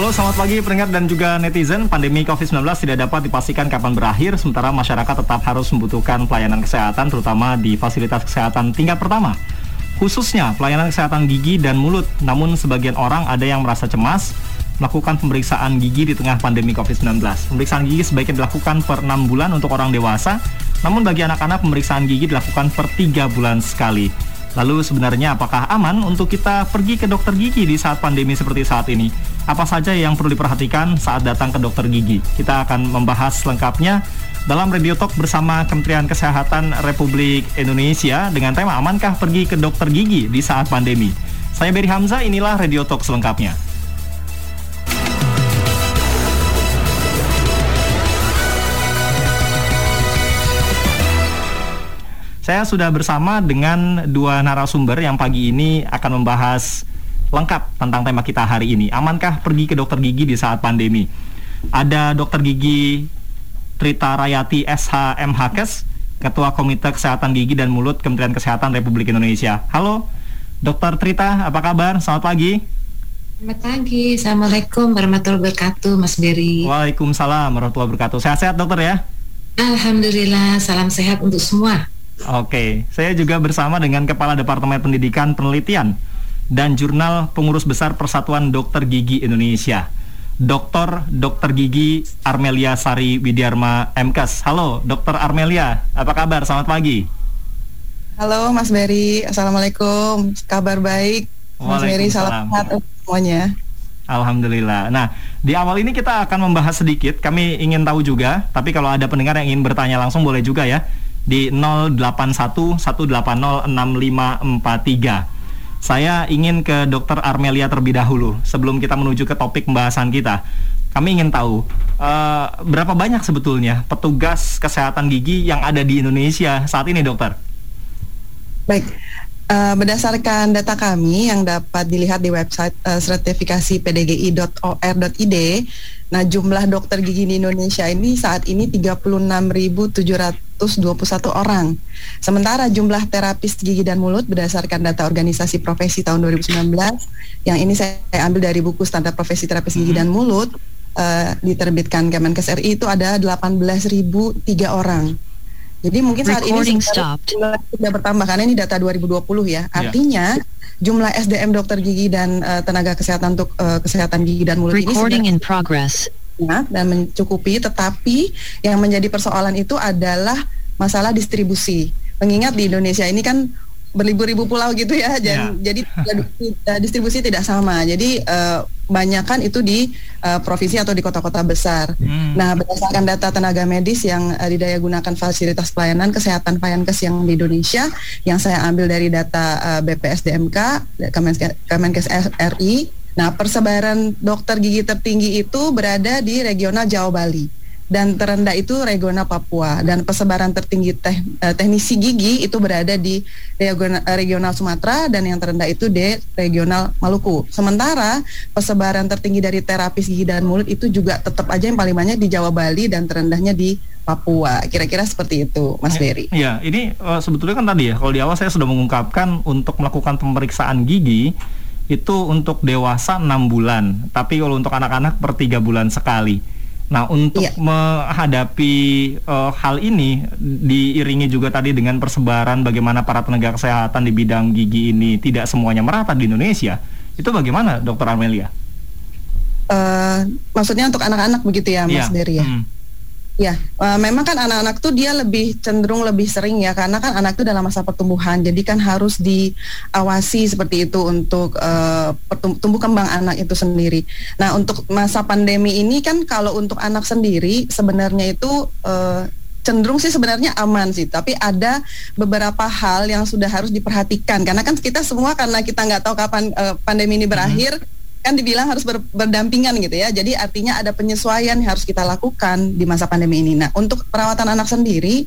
Halo, selamat pagi pendengar dan juga netizen. Pandemi COVID-19 tidak dapat dipastikan kapan berakhir, sementara masyarakat tetap harus membutuhkan pelayanan kesehatan, terutama di fasilitas kesehatan tingkat pertama. Khususnya pelayanan kesehatan gigi dan mulut. Namun sebagian orang ada yang merasa cemas melakukan pemeriksaan gigi di tengah pandemi COVID-19. Pemeriksaan gigi sebaiknya dilakukan per 6 bulan untuk orang dewasa, namun bagi anak-anak pemeriksaan gigi dilakukan per 3 bulan sekali. Lalu sebenarnya apakah aman untuk kita pergi ke dokter gigi di saat pandemi seperti saat ini? Apa saja yang perlu diperhatikan saat datang ke dokter gigi? Kita akan membahas lengkapnya dalam Radio Talk bersama Kementerian Kesehatan Republik Indonesia dengan tema Amankah pergi ke dokter gigi di saat pandemi? Saya Beri Hamzah, inilah Radio Talk selengkapnya. Saya sudah bersama dengan dua narasumber yang pagi ini akan membahas lengkap tentang tema kita hari ini. Amankah pergi ke dokter gigi di saat pandemi? Ada dokter gigi Trita Rayati SH MHKes, Ketua Komite Kesehatan Gigi dan Mulut Kementerian Kesehatan Republik Indonesia. Halo, Dokter Trita, apa kabar? Selamat pagi. Selamat pagi, Assalamualaikum warahmatullahi wabarakatuh, Mas Beri. Waalaikumsalam warahmatullahi wabarakatuh. Sehat-sehat dokter ya? Alhamdulillah, salam sehat untuk semua. Oke, saya juga bersama dengan Kepala Departemen Pendidikan Penelitian dan Jurnal Pengurus Besar Persatuan Dokter Gigi Indonesia, Dr. Dr. Gigi Armelia Sari Widyarma MKes. Halo, Dr. Armelia, apa kabar? Selamat pagi. Halo Mas Beri, Assalamualaikum. Kabar baik. Mas Beri, salam sehat semuanya. Alhamdulillah. Nah, di awal ini kita akan membahas sedikit. Kami ingin tahu juga, tapi kalau ada pendengar yang ingin bertanya langsung boleh juga ya di 0811806543. Saya ingin ke Dr. Armelia terlebih dahulu sebelum kita menuju ke topik pembahasan kita. Kami ingin tahu uh, berapa banyak sebetulnya petugas kesehatan gigi yang ada di Indonesia saat ini, dokter? Baik, uh, berdasarkan data kami yang dapat dilihat di website uh, sertifikasi pdgi.or.id, nah jumlah dokter gigi di Indonesia ini saat ini 36.700 121 orang. Sementara jumlah terapis gigi dan mulut berdasarkan data organisasi profesi tahun 2019 yang ini saya ambil dari buku standar profesi terapis gigi dan mulut uh, diterbitkan Kemenkes RI itu ada 18.003 orang. Jadi mungkin saat Recording ini sudah bertambah karena ini data 2020 ya. Iya. Artinya yeah. jumlah SDM dokter gigi dan uh, tenaga kesehatan untuk uh, kesehatan gigi dan mulut Recording ini sudah in progress dan mencukupi, tetapi yang menjadi persoalan itu adalah masalah distribusi. Mengingat di Indonesia ini kan berlibu-ribu pulau gitu ya, dan yeah. jadi distribusi tidak sama. Jadi uh, banyakkan itu di uh, provinsi atau di kota-kota besar. Hmm. Nah, berdasarkan data tenaga medis yang uh, didaya gunakan fasilitas pelayanan kesehatan Payankes yang di Indonesia, yang saya ambil dari data uh, BPSDMK, Kemenkes, Kemenkes RI, Nah, persebaran dokter gigi tertinggi itu berada di regional Jawa Bali dan terendah itu regional Papua dan persebaran tertinggi teh, eh, teknisi gigi itu berada di regional, regional Sumatera dan yang terendah itu di regional Maluku. Sementara persebaran tertinggi dari terapis gigi dan mulut itu juga tetap aja yang paling banyak di Jawa Bali dan terendahnya di Papua. Kira-kira seperti itu, Mas Ferry. Ya, ini uh, sebetulnya kan tadi ya, kalau di awal saya sudah mengungkapkan untuk melakukan pemeriksaan gigi itu untuk dewasa enam bulan, tapi kalau untuk anak-anak per tiga bulan sekali. Nah, untuk ya. menghadapi uh, hal ini diiringi juga tadi dengan persebaran bagaimana para tenaga kesehatan di bidang gigi ini tidak semuanya merata di Indonesia. Itu bagaimana, Dokter Amelia? Uh, maksudnya untuk anak-anak begitu ya, Mas ya. Dery ya? Hmm. Ya, uh, memang kan anak-anak tuh dia lebih cenderung lebih sering ya karena kan anak itu dalam masa pertumbuhan, jadi kan harus diawasi seperti itu untuk uh, tumbuh kembang anak itu sendiri. Nah, untuk masa pandemi ini kan kalau untuk anak sendiri sebenarnya itu uh, cenderung sih sebenarnya aman sih, tapi ada beberapa hal yang sudah harus diperhatikan karena kan kita semua karena kita nggak tahu kapan uh, pandemi ini berakhir. Hmm kan dibilang harus ber, berdampingan gitu ya. Jadi artinya ada penyesuaian yang harus kita lakukan di masa pandemi ini. Nah, untuk perawatan anak sendiri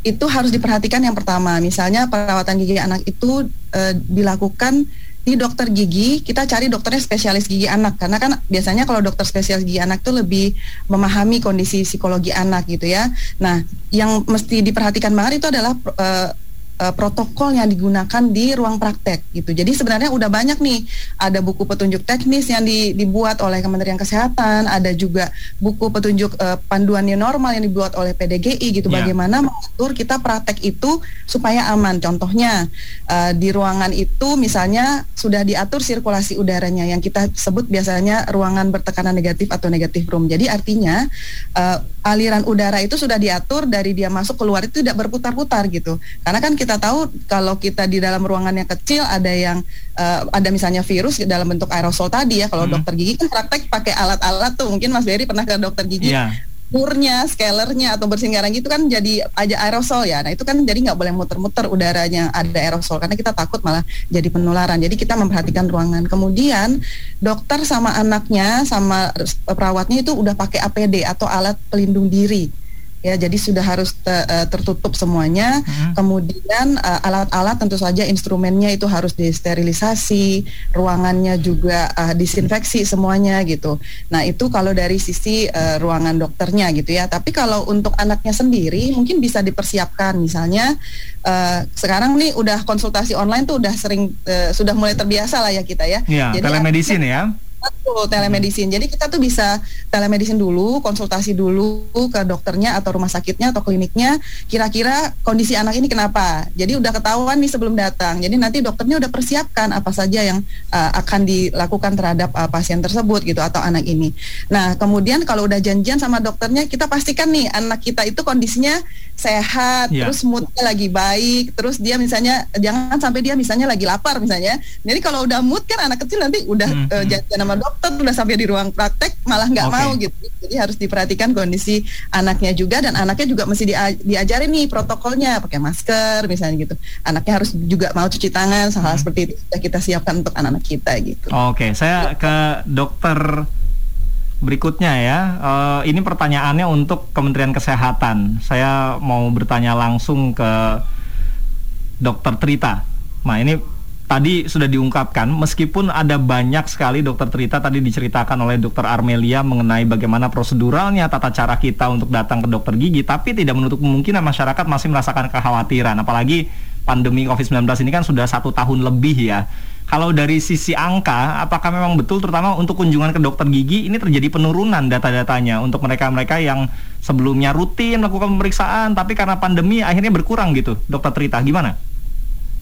itu harus diperhatikan yang pertama, misalnya perawatan gigi anak itu e, dilakukan di dokter gigi, kita cari dokternya spesialis gigi anak karena kan biasanya kalau dokter spesialis gigi anak itu lebih memahami kondisi psikologi anak gitu ya. Nah, yang mesti diperhatikan banget itu adalah e, uh, protokol yang digunakan di ruang praktek gitu. Jadi sebenarnya udah banyak nih ada buku petunjuk teknis yang di, dibuat oleh Kementerian Kesehatan, ada juga buku petunjuk uh, panduan new normal yang dibuat oleh PDGI gitu. Yeah. Bagaimana mengatur kita praktek itu supaya aman. Contohnya uh, di ruangan itu misalnya sudah diatur sirkulasi udaranya yang kita sebut biasanya ruangan bertekanan negatif atau negatif room. Jadi artinya uh, aliran udara itu sudah diatur dari dia masuk keluar itu tidak berputar-putar gitu. Karena kan kita kita tahu kalau kita di dalam ruangan yang kecil ada yang uh, ada misalnya virus dalam bentuk aerosol tadi ya. Kalau hmm. dokter gigi kan praktek pakai alat-alat tuh. Mungkin Mas Berry pernah ke dokter gigi. Yeah murnya, scalernya atau bersinggaran gitu kan jadi aja aerosol ya. Nah itu kan jadi nggak boleh muter-muter udaranya ada aerosol karena kita takut malah jadi penularan. Jadi kita memperhatikan ruangan. Kemudian dokter sama anaknya sama perawatnya itu udah pakai APD atau alat pelindung diri ya jadi sudah harus te, uh, tertutup semuanya. Hmm. kemudian uh, alat-alat tentu saja instrumennya itu harus disterilisasi ruangannya juga uh, disinfeksi semuanya gitu. Nah itu kalau dari sisi uh, ruangan dokternya gitu ya. Tapi kalau untuk anaknya sendiri mungkin bisa dipersiapkan. Misalnya uh, sekarang nih udah konsultasi online tuh udah sering uh, sudah mulai terbiasa lah ya kita ya, ya jadi telemedicine ya Betul, telemedicine. Jadi kita tuh bisa telemedicine dulu, konsultasi dulu ke dokternya atau rumah sakitnya atau kliniknya, kira-kira kondisi anak ini kenapa. Jadi udah ketahuan nih sebelum datang. Jadi nanti dokternya udah persiapkan apa saja yang uh, akan dilakukan terhadap uh, pasien tersebut gitu atau anak ini. Nah, kemudian kalau udah janjian sama dokternya, kita pastikan nih anak kita itu kondisinya sehat, yeah. terus moodnya lagi baik, terus dia misalnya jangan sampai dia misalnya lagi lapar misalnya. Jadi kalau udah mood kan anak kecil nanti udah hmm. uh, janjian sama dokter udah sampai di ruang praktek malah nggak okay. mau gitu. Jadi harus diperhatikan kondisi anaknya juga dan anaknya juga mesti dia, diajarin nih protokolnya pakai masker misalnya gitu. Anaknya harus juga mau cuci tangan hal-hal hmm. seperti itu sudah kita siapkan untuk anak-anak kita gitu. Oke, okay, saya ke dokter berikutnya ya. Uh, ini pertanyaannya untuk Kementerian Kesehatan. Saya mau bertanya langsung ke Dokter Trita. Nah ini tadi sudah diungkapkan meskipun ada banyak sekali dokter Trita tadi diceritakan oleh dokter Armelia mengenai bagaimana proseduralnya tata cara kita untuk datang ke dokter gigi tapi tidak menutup kemungkinan masyarakat masih merasakan kekhawatiran. Apalagi pandemi COVID-19 ini kan sudah satu tahun lebih ya. Kalau dari sisi angka apakah memang betul terutama untuk kunjungan ke dokter gigi ini terjadi penurunan data-datanya? Untuk mereka-mereka yang sebelumnya rutin melakukan pemeriksaan tapi karena pandemi akhirnya berkurang gitu dokter Trita gimana?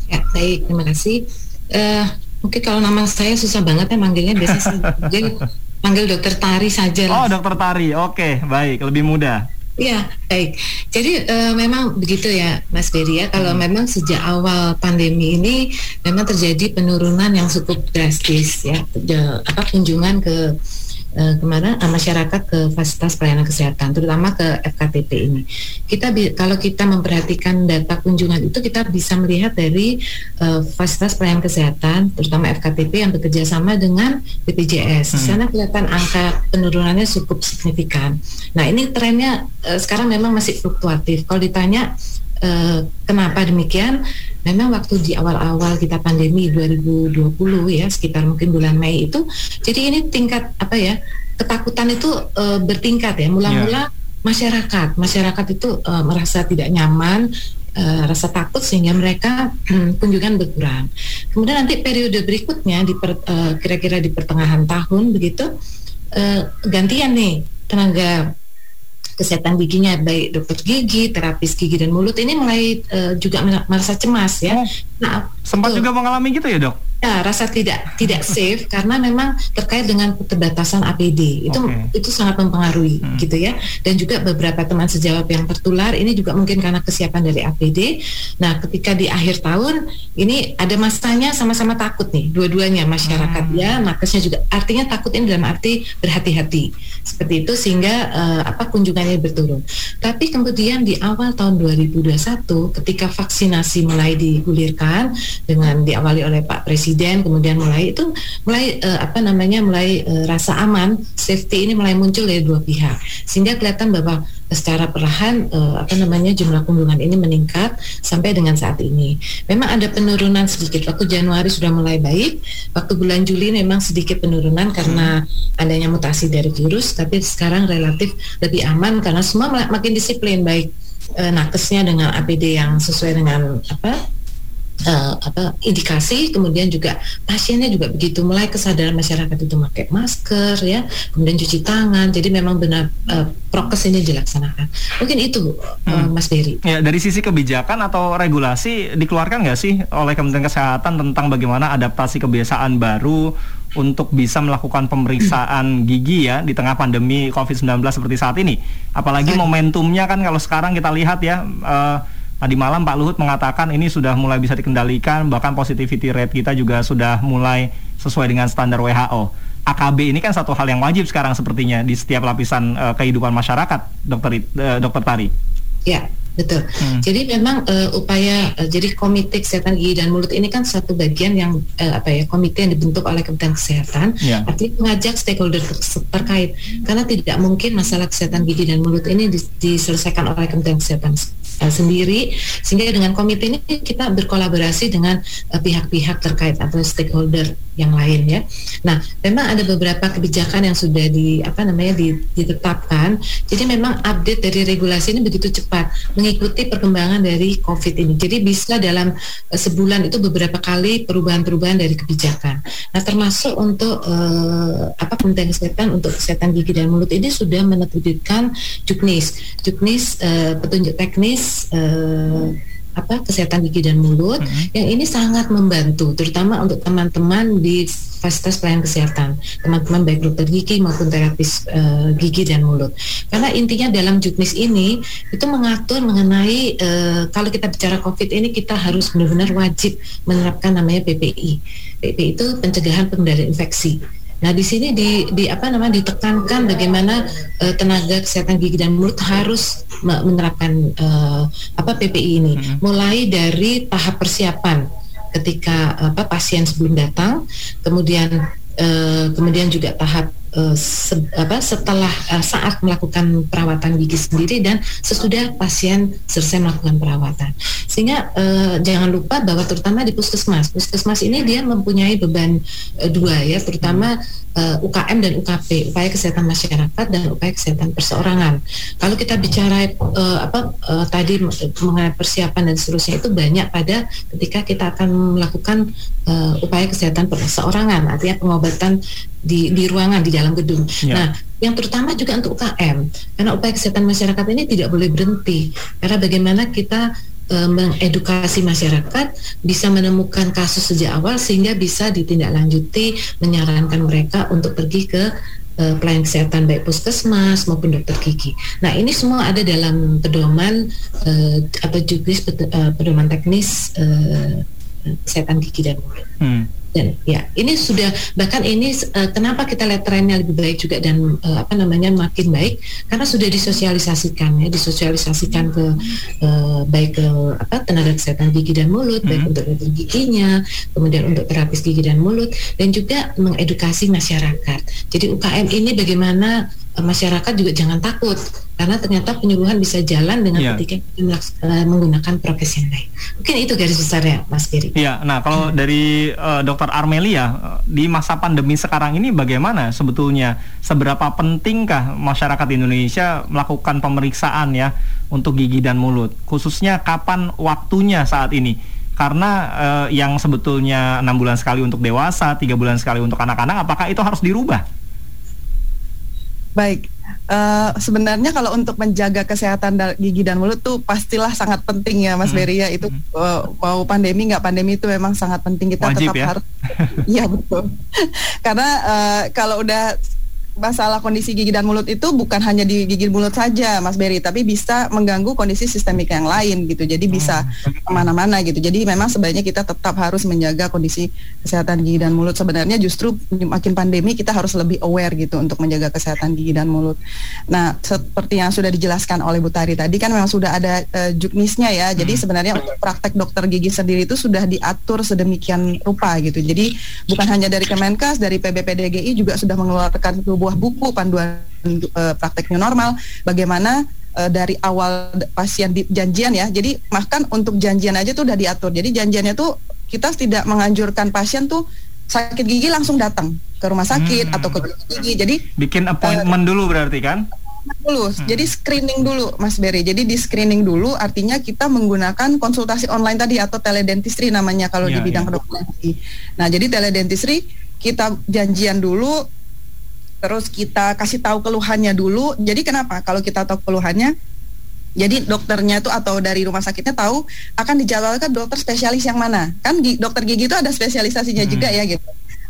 Ya, baik, terima kasih. Uh, mungkin kalau nama saya susah banget ya manggilnya biasanya manggil, manggil dokter Tari saja lah. Oh, dokter Tari. Oke, baik, lebih mudah. Iya, baik. Jadi uh, memang begitu ya, Mas Ferry ya. Kalau hmm. memang sejak awal pandemi ini memang terjadi penurunan yang cukup drastis ya, apa kunjungan ke uh, ke mana uh, masyarakat ke fasilitas pelayanan kesehatan, terutama ke FKTP ini. Kita kalau kita memperhatikan data kunjungan itu kita bisa melihat dari uh, fasilitas pelayanan kesehatan, terutama FKTP yang bekerja sama dengan BPJS. Di hmm. sana kelihatan angka penurunannya cukup signifikan. Nah ini trennya uh, sekarang memang masih fluktuatif. Kalau ditanya Uh, kenapa demikian? Memang waktu di awal-awal kita pandemi 2020 ya sekitar mungkin bulan Mei itu, jadi ini tingkat apa ya ketakutan itu uh, bertingkat ya. Mula-mula yeah. masyarakat, masyarakat itu uh, merasa tidak nyaman, uh, rasa takut sehingga mereka hmm, kunjungan berkurang. Kemudian nanti periode berikutnya di per, uh, kira-kira di pertengahan tahun begitu uh, gantian nih tenaga kesehatan giginya baik dokter gigi, terapis gigi dan mulut ini mulai uh, juga merasa cemas ya. Oh, nah, sempat betul. juga mengalami gitu ya, Dok? Ya, rasa tidak tidak safe karena memang terkait dengan keterbatasan APD. Itu okay. itu sangat mempengaruhi hmm. gitu ya. Dan juga beberapa teman sejawat yang tertular ini juga mungkin karena kesiapan dari APD. Nah, ketika di akhir tahun ini ada masanya sama-sama takut nih, dua-duanya masyarakat hmm. ya, nakesnya juga. Artinya takut ini dalam arti berhati-hati. Seperti itu sehingga uh, apa kunjungannya berturun. Tapi kemudian di awal tahun 2021 ketika vaksinasi mulai digulirkan dengan diawali oleh Pak Presiden presiden kemudian mulai itu mulai uh, apa namanya mulai uh, rasa aman safety ini mulai muncul dari dua pihak sehingga kelihatan bahwa secara perlahan uh, apa namanya jumlah kunjungan ini meningkat sampai dengan saat ini. Memang ada penurunan sedikit. Waktu Januari sudah mulai baik, waktu bulan Juli memang sedikit penurunan karena adanya mutasi dari virus, tapi sekarang relatif lebih aman karena semua makin disiplin baik nakesnya dengan APD yang sesuai dengan apa uh, apa indikasi kemudian juga pasiennya juga begitu mulai kesadaran masyarakat itu pakai masker ya kemudian cuci tangan jadi memang benar uh, prokes ini dilaksanakan. Mungkin itu uh, hmm. Mas Beri ya dari sisi kebijakan atau regulasi dikeluarkan nggak sih oleh Kementerian Kesehatan tentang bagaimana adaptasi kebiasaan baru untuk bisa melakukan pemeriksaan gigi ya di tengah pandemi COVID-19 seperti saat ini? Apalagi momentumnya kan kalau sekarang kita lihat ya uh, Tadi malam Pak Luhut mengatakan ini sudah mulai bisa dikendalikan, bahkan positivity rate kita juga sudah mulai sesuai dengan standar WHO. AKB ini kan satu hal yang wajib sekarang sepertinya di setiap lapisan uh, kehidupan masyarakat, dokter uh, dokter Tari. Ya, betul. Hmm. Jadi memang uh, upaya uh, jadi komite kesehatan gigi dan mulut ini kan satu bagian yang uh, apa ya komite yang dibentuk oleh Kementerian Kesehatan, yeah. artinya mengajak stakeholder terkait karena tidak mungkin masalah kesehatan gigi dan mulut ini diselesaikan oleh Kementerian Kesehatan uh, sendiri sehingga dengan komite ini kita berkolaborasi dengan eh, pihak-pihak uh, terkait atau stakeholder yang lain ya. Nah, memang ada beberapa kebijakan yang sudah di apa namanya ditetapkan. Jadi memang update dari regulasi ini begitu cepat mengikuti perkembangan dari COVID ini. Jadi bisa dalam uh, sebulan itu beberapa kali perubahan-perubahan dari kebijakan. Nah, termasuk untuk uh, apa Kementerian Kesehatan untuk kesehatan gigi dan mulut ini sudah menerbitkan Juknis. Juknis uh, petunjuk teknis uh, apa kesehatan gigi dan mulut hmm. yang ini sangat membantu terutama untuk teman-teman di fasilitas pelayanan kesehatan teman-teman baik dokter gigi maupun terapis uh, gigi dan mulut. Karena intinya dalam juknis ini itu mengatur mengenai uh, kalau kita bicara covid ini kita harus benar-benar wajib menerapkan namanya PPI PPI itu pencegahan pengendalian infeksi Nah, di sini di, di apa namanya ditekankan bagaimana uh, tenaga kesehatan gigi dan mulut harus menerapkan uh, apa PPI ini, mm -hmm. mulai dari tahap persiapan ketika apa pasien sebelum datang, kemudian uh, kemudian juga tahap uh, se apa, setelah uh, saat melakukan perawatan gigi sendiri dan sesudah pasien selesai melakukan perawatan. Sehingga uh, jangan lupa bahwa terutama di puskesmas, puskesmas ini dia mempunyai beban uh, dua ya, terutama uh, UKM dan UKP, upaya kesehatan masyarakat dan upaya kesehatan perseorangan. Kalau kita bicara uh, apa uh, tadi mengenai persiapan dan seterusnya itu banyak pada ketika kita akan melakukan uh, upaya kesehatan perseorangan, artinya pengobatan di di ruangan di dalam gedung. Ya. Nah, yang terutama juga untuk UKM karena upaya kesehatan masyarakat ini tidak boleh berhenti karena bagaimana kita e, mengedukasi masyarakat bisa menemukan kasus sejak awal sehingga bisa ditindaklanjuti menyarankan mereka untuk pergi ke e, pelayan kesehatan baik puskesmas maupun dokter gigi. Nah ini semua ada dalam pedoman e, atau juga pedoman teknis e, kesehatan gigi dan mulut. Hmm dan ya ini sudah bahkan ini uh, kenapa kita lihat trennya lebih baik juga dan uh, apa namanya makin baik? Karena sudah disosialisasikan ya disosialisasikan ke uh, baik ke apa tenaga kesehatan gigi dan mulut hmm. baik untuk dokter giginya kemudian untuk terapis gigi dan mulut dan juga mengedukasi masyarakat. Jadi UKM ini bagaimana masyarakat juga jangan takut karena ternyata penyuluhan bisa jalan dengan yeah. ketika uh, menggunakan prokes yang baik. Mungkin itu garis besar ya, Mas Giri. Iya, nah kalau hmm. dari uh, Dokter Armelia di masa pandemi sekarang ini bagaimana sebetulnya seberapa pentingkah masyarakat Indonesia melakukan pemeriksaan ya untuk gigi dan mulut, khususnya kapan waktunya saat ini? Karena uh, yang sebetulnya enam bulan sekali untuk dewasa, tiga bulan sekali untuk anak-anak, apakah itu harus dirubah? Baik, uh, sebenarnya kalau untuk menjaga kesehatan gigi dan mulut tuh pastilah sangat penting ya Mas hmm. Beria itu uh, mau pandemi nggak pandemi itu memang sangat penting. Kita Wajib tetap ya? harus Iya betul. Karena uh, kalau udah masalah kondisi gigi dan mulut itu bukan hanya di gigi mulut saja, Mas Berry, tapi bisa mengganggu kondisi sistemik yang lain gitu. Jadi bisa hmm. ke mana-mana gitu. Jadi memang sebaiknya kita tetap harus menjaga kondisi kesehatan gigi dan mulut. Sebenarnya justru makin pandemi kita harus lebih aware gitu untuk menjaga kesehatan gigi dan mulut. Nah, seperti yang sudah dijelaskan oleh Bu Tari tadi kan memang sudah ada uh, juknisnya ya. Jadi hmm. sebenarnya untuk praktek dokter gigi sendiri itu sudah diatur sedemikian rupa gitu. Jadi bukan hanya dari Kemenkes, dari PBPDGI juga sudah mengeluarkan sebuah sebuah buku panduan uh, praktek new normal bagaimana uh, dari awal pasien di janjian ya. Jadi bahkan untuk janjian aja tuh udah diatur. Jadi janjiannya tuh kita tidak menganjurkan pasien tuh sakit gigi langsung datang ke rumah sakit hmm. atau ke gigi. Jadi bikin appointment uh, dulu berarti kan? dulu. Hmm. Jadi screening dulu, Mas Berry. Jadi di screening dulu, artinya kita menggunakan konsultasi online tadi atau teledentistry namanya kalau yeah, di bidang yeah. kedokteran. Nah, jadi teledentistry kita janjian dulu, terus kita kasih tahu keluhannya dulu. Jadi kenapa? Kalau kita tahu keluhannya, jadi dokternya itu atau dari rumah sakitnya tahu akan dijadwalkan dokter spesialis yang mana. Kan dokter gigi itu ada spesialisasinya hmm. juga ya gitu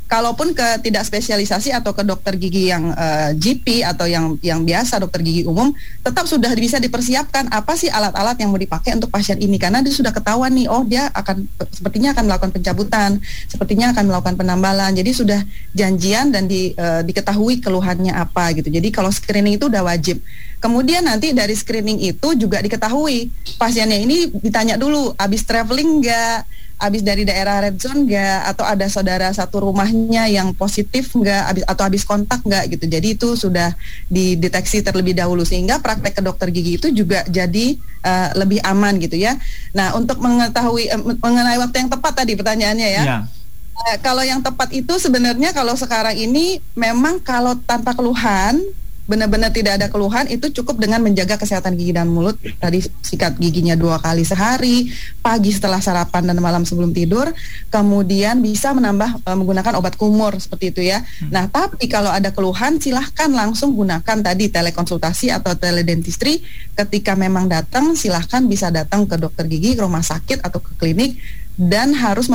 kalaupun ke tidak spesialisasi atau ke dokter gigi yang uh, eh, GP atau yang yang biasa dokter gigi umum tetap sudah bisa dipersiapkan apa sih alat-alat yang mau dipakai untuk pasien ini. Karena dia sudah ketahuan nih oh dia akan sepertinya akan melakukan pencabutan sepertinya akan melakukan penambalan. Jadi sudah janjian dan di, uh, diketahui keluhannya apa gitu. Jadi kalau screening itu udah wajib kemudian nanti dari screening itu juga diketahui pasiennya ini ditanya dulu habis traveling enggak habis dari daerah red zone nggak? Atau ada saudara satu rumahnya yang positif nggak? Habis atau habis kontak nggak? Gitu. Jadi itu sudah dideteksi terlebih dahulu sehingga praktek ke dokter gigi itu juga jadi uh, lebih aman gitu ya. Nah untuk mengetahui uh, mengenai waktu yang tepat tadi pertanyaannya ya, ya. Uh, kalau yang tepat itu sebenarnya kalau sekarang ini memang kalau tanpa keluhan benar-benar tidak ada keluhan itu cukup dengan menjaga kesehatan gigi dan mulut. Tadi sikat giginya dua kali sehari pagi setelah sarapan dan malam sebelum tidur kemudian bisa menambah e, menggunakan obat kumur seperti itu ya. Hmm. nah tapi kalau ada keluhan silahkan langsung gunakan tadi telekonsultasi atau teledentistry. Ketika memang datang silahkan bisa datang ke dokter gigi ke rumah sakit atau ke klinik dan harus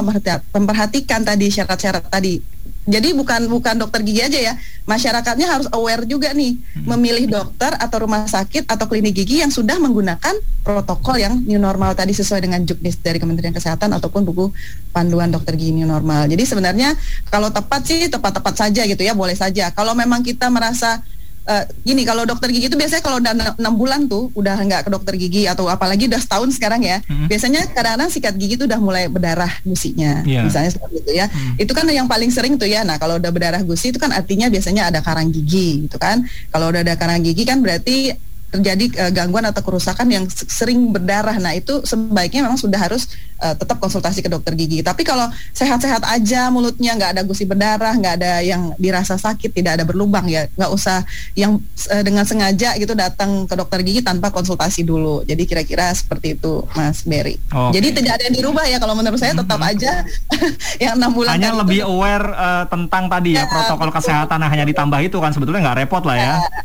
memperhatikan tadi syarat-syarat tadi jadi bukan bukan dokter gigi aja ya, masyarakatnya harus aware juga nih hmm. memilih dokter atau rumah sakit atau klinik gigi yang sudah menggunakan protokol yang new normal tadi sesuai dengan juknis dari Kementerian Kesehatan ataupun buku panduan dokter gigi new normal. Jadi sebenarnya kalau tepat sih tepat-tepat saja gitu ya, boleh saja. Kalau memang kita merasa uh, gini kalau dokter gigi itu biasanya kalau udah enam bulan tuh udah nggak ke dokter gigi atau apalagi udah setahun sekarang ya hmm. biasanya kadang-kadang sikat gigi itu udah mulai berdarah gusinya yeah. misalnya seperti itu ya hmm. itu kan yang paling sering tuh ya nah kalau udah berdarah gusi itu kan artinya biasanya ada karang gigi gitu kan kalau udah ada karang gigi kan berarti terjadi uh, gangguan atau kerusakan yang sering berdarah. Nah, itu sebaiknya memang sudah harus uh, tetap konsultasi ke dokter gigi. Tapi kalau sehat-sehat aja mulutnya nggak ada gusi berdarah, nggak ada yang dirasa sakit, tidak ada berlubang ya, nggak usah yang uh, dengan sengaja gitu datang ke dokter gigi tanpa konsultasi dulu. Jadi kira-kira seperti itu, Mas Berry. Okay. Jadi tidak ada yang dirubah ya kalau menurut saya tetap mm-hmm. aja yang enam bulan. Hanya lebih itu. aware uh, tentang tadi ya, ya protokol betul. kesehatan hanya ditambah itu kan sebetulnya nggak repot lah ya. ya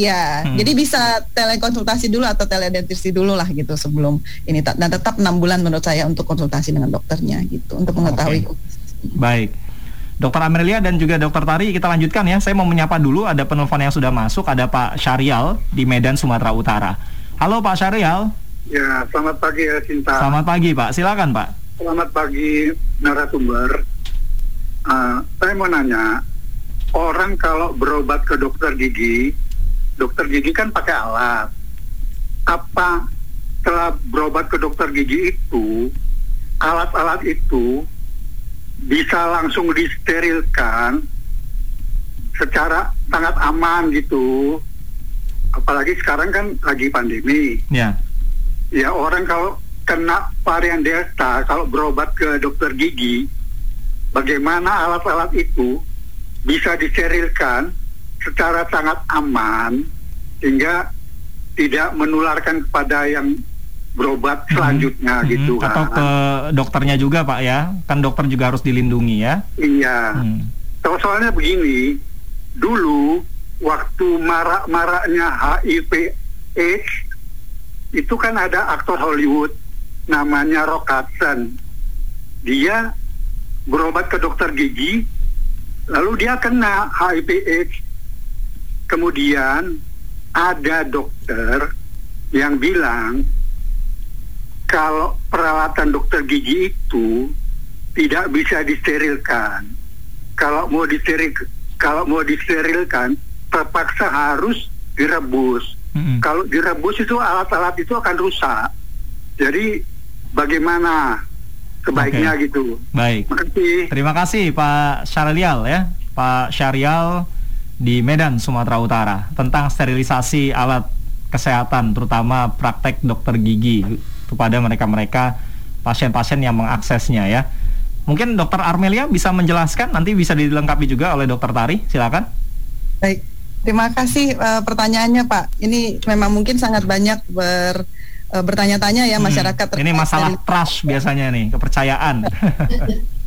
Ya, hmm. jadi bisa telekonsultasi dulu atau teledentistry dulu lah gitu sebelum ini dan tetap enam bulan menurut saya untuk konsultasi dengan dokternya gitu untuk mengetahui. Okay. Baik. Dokter Amelia dan juga Dokter Tari kita lanjutkan ya. Saya mau menyapa dulu ada penelpon yang sudah masuk ada Pak Syarial di Medan Sumatera Utara. Halo Pak Syarial. Ya, selamat pagi ya Cinta. Selamat pagi Pak. Silakan Pak. Selamat pagi narasumber. Uh, saya mau nanya, orang kalau berobat ke dokter gigi dokter gigi kan pakai alat. Apa setelah berobat ke dokter gigi itu, alat-alat itu bisa langsung disterilkan secara sangat aman gitu. Apalagi sekarang kan lagi pandemi. Ya. Ya orang kalau kena varian delta, kalau berobat ke dokter gigi, bagaimana alat-alat itu bisa disterilkan secara sangat aman sehingga tidak menularkan kepada yang berobat hmm. selanjutnya hmm. gitu kan. Atau ke dokternya juga Pak ya, kan dokter juga harus dilindungi ya. Iya. Hmm. So, soalnya begini, dulu waktu marak-maraknya HIV AIDS itu kan ada aktor Hollywood namanya Rock Hudson. Dia berobat ke dokter gigi, lalu dia kena HIV AIDS kemudian ada dokter yang bilang kalau peralatan dokter gigi itu tidak bisa disterilkan. Kalau mau disteril kalau mau disterilkan terpaksa harus direbus. Mm-hmm. Kalau direbus itu alat-alat itu akan rusak. Jadi bagaimana sebaiknya okay. gitu. Baik. Terima kasih Pak Syarial ya. Pak Syarial di Medan, Sumatera Utara tentang sterilisasi alat kesehatan terutama praktek dokter gigi kepada mereka-mereka pasien-pasien yang mengaksesnya ya. Mungkin dokter Armelia bisa menjelaskan nanti bisa dilengkapi juga oleh dokter Tari, silakan. Baik. Terima kasih uh, pertanyaannya Pak. Ini memang mungkin sangat banyak ber uh, bertanya-tanya ya hmm, masyarakat. Ini masalah dari... trust biasanya nih, kepercayaan.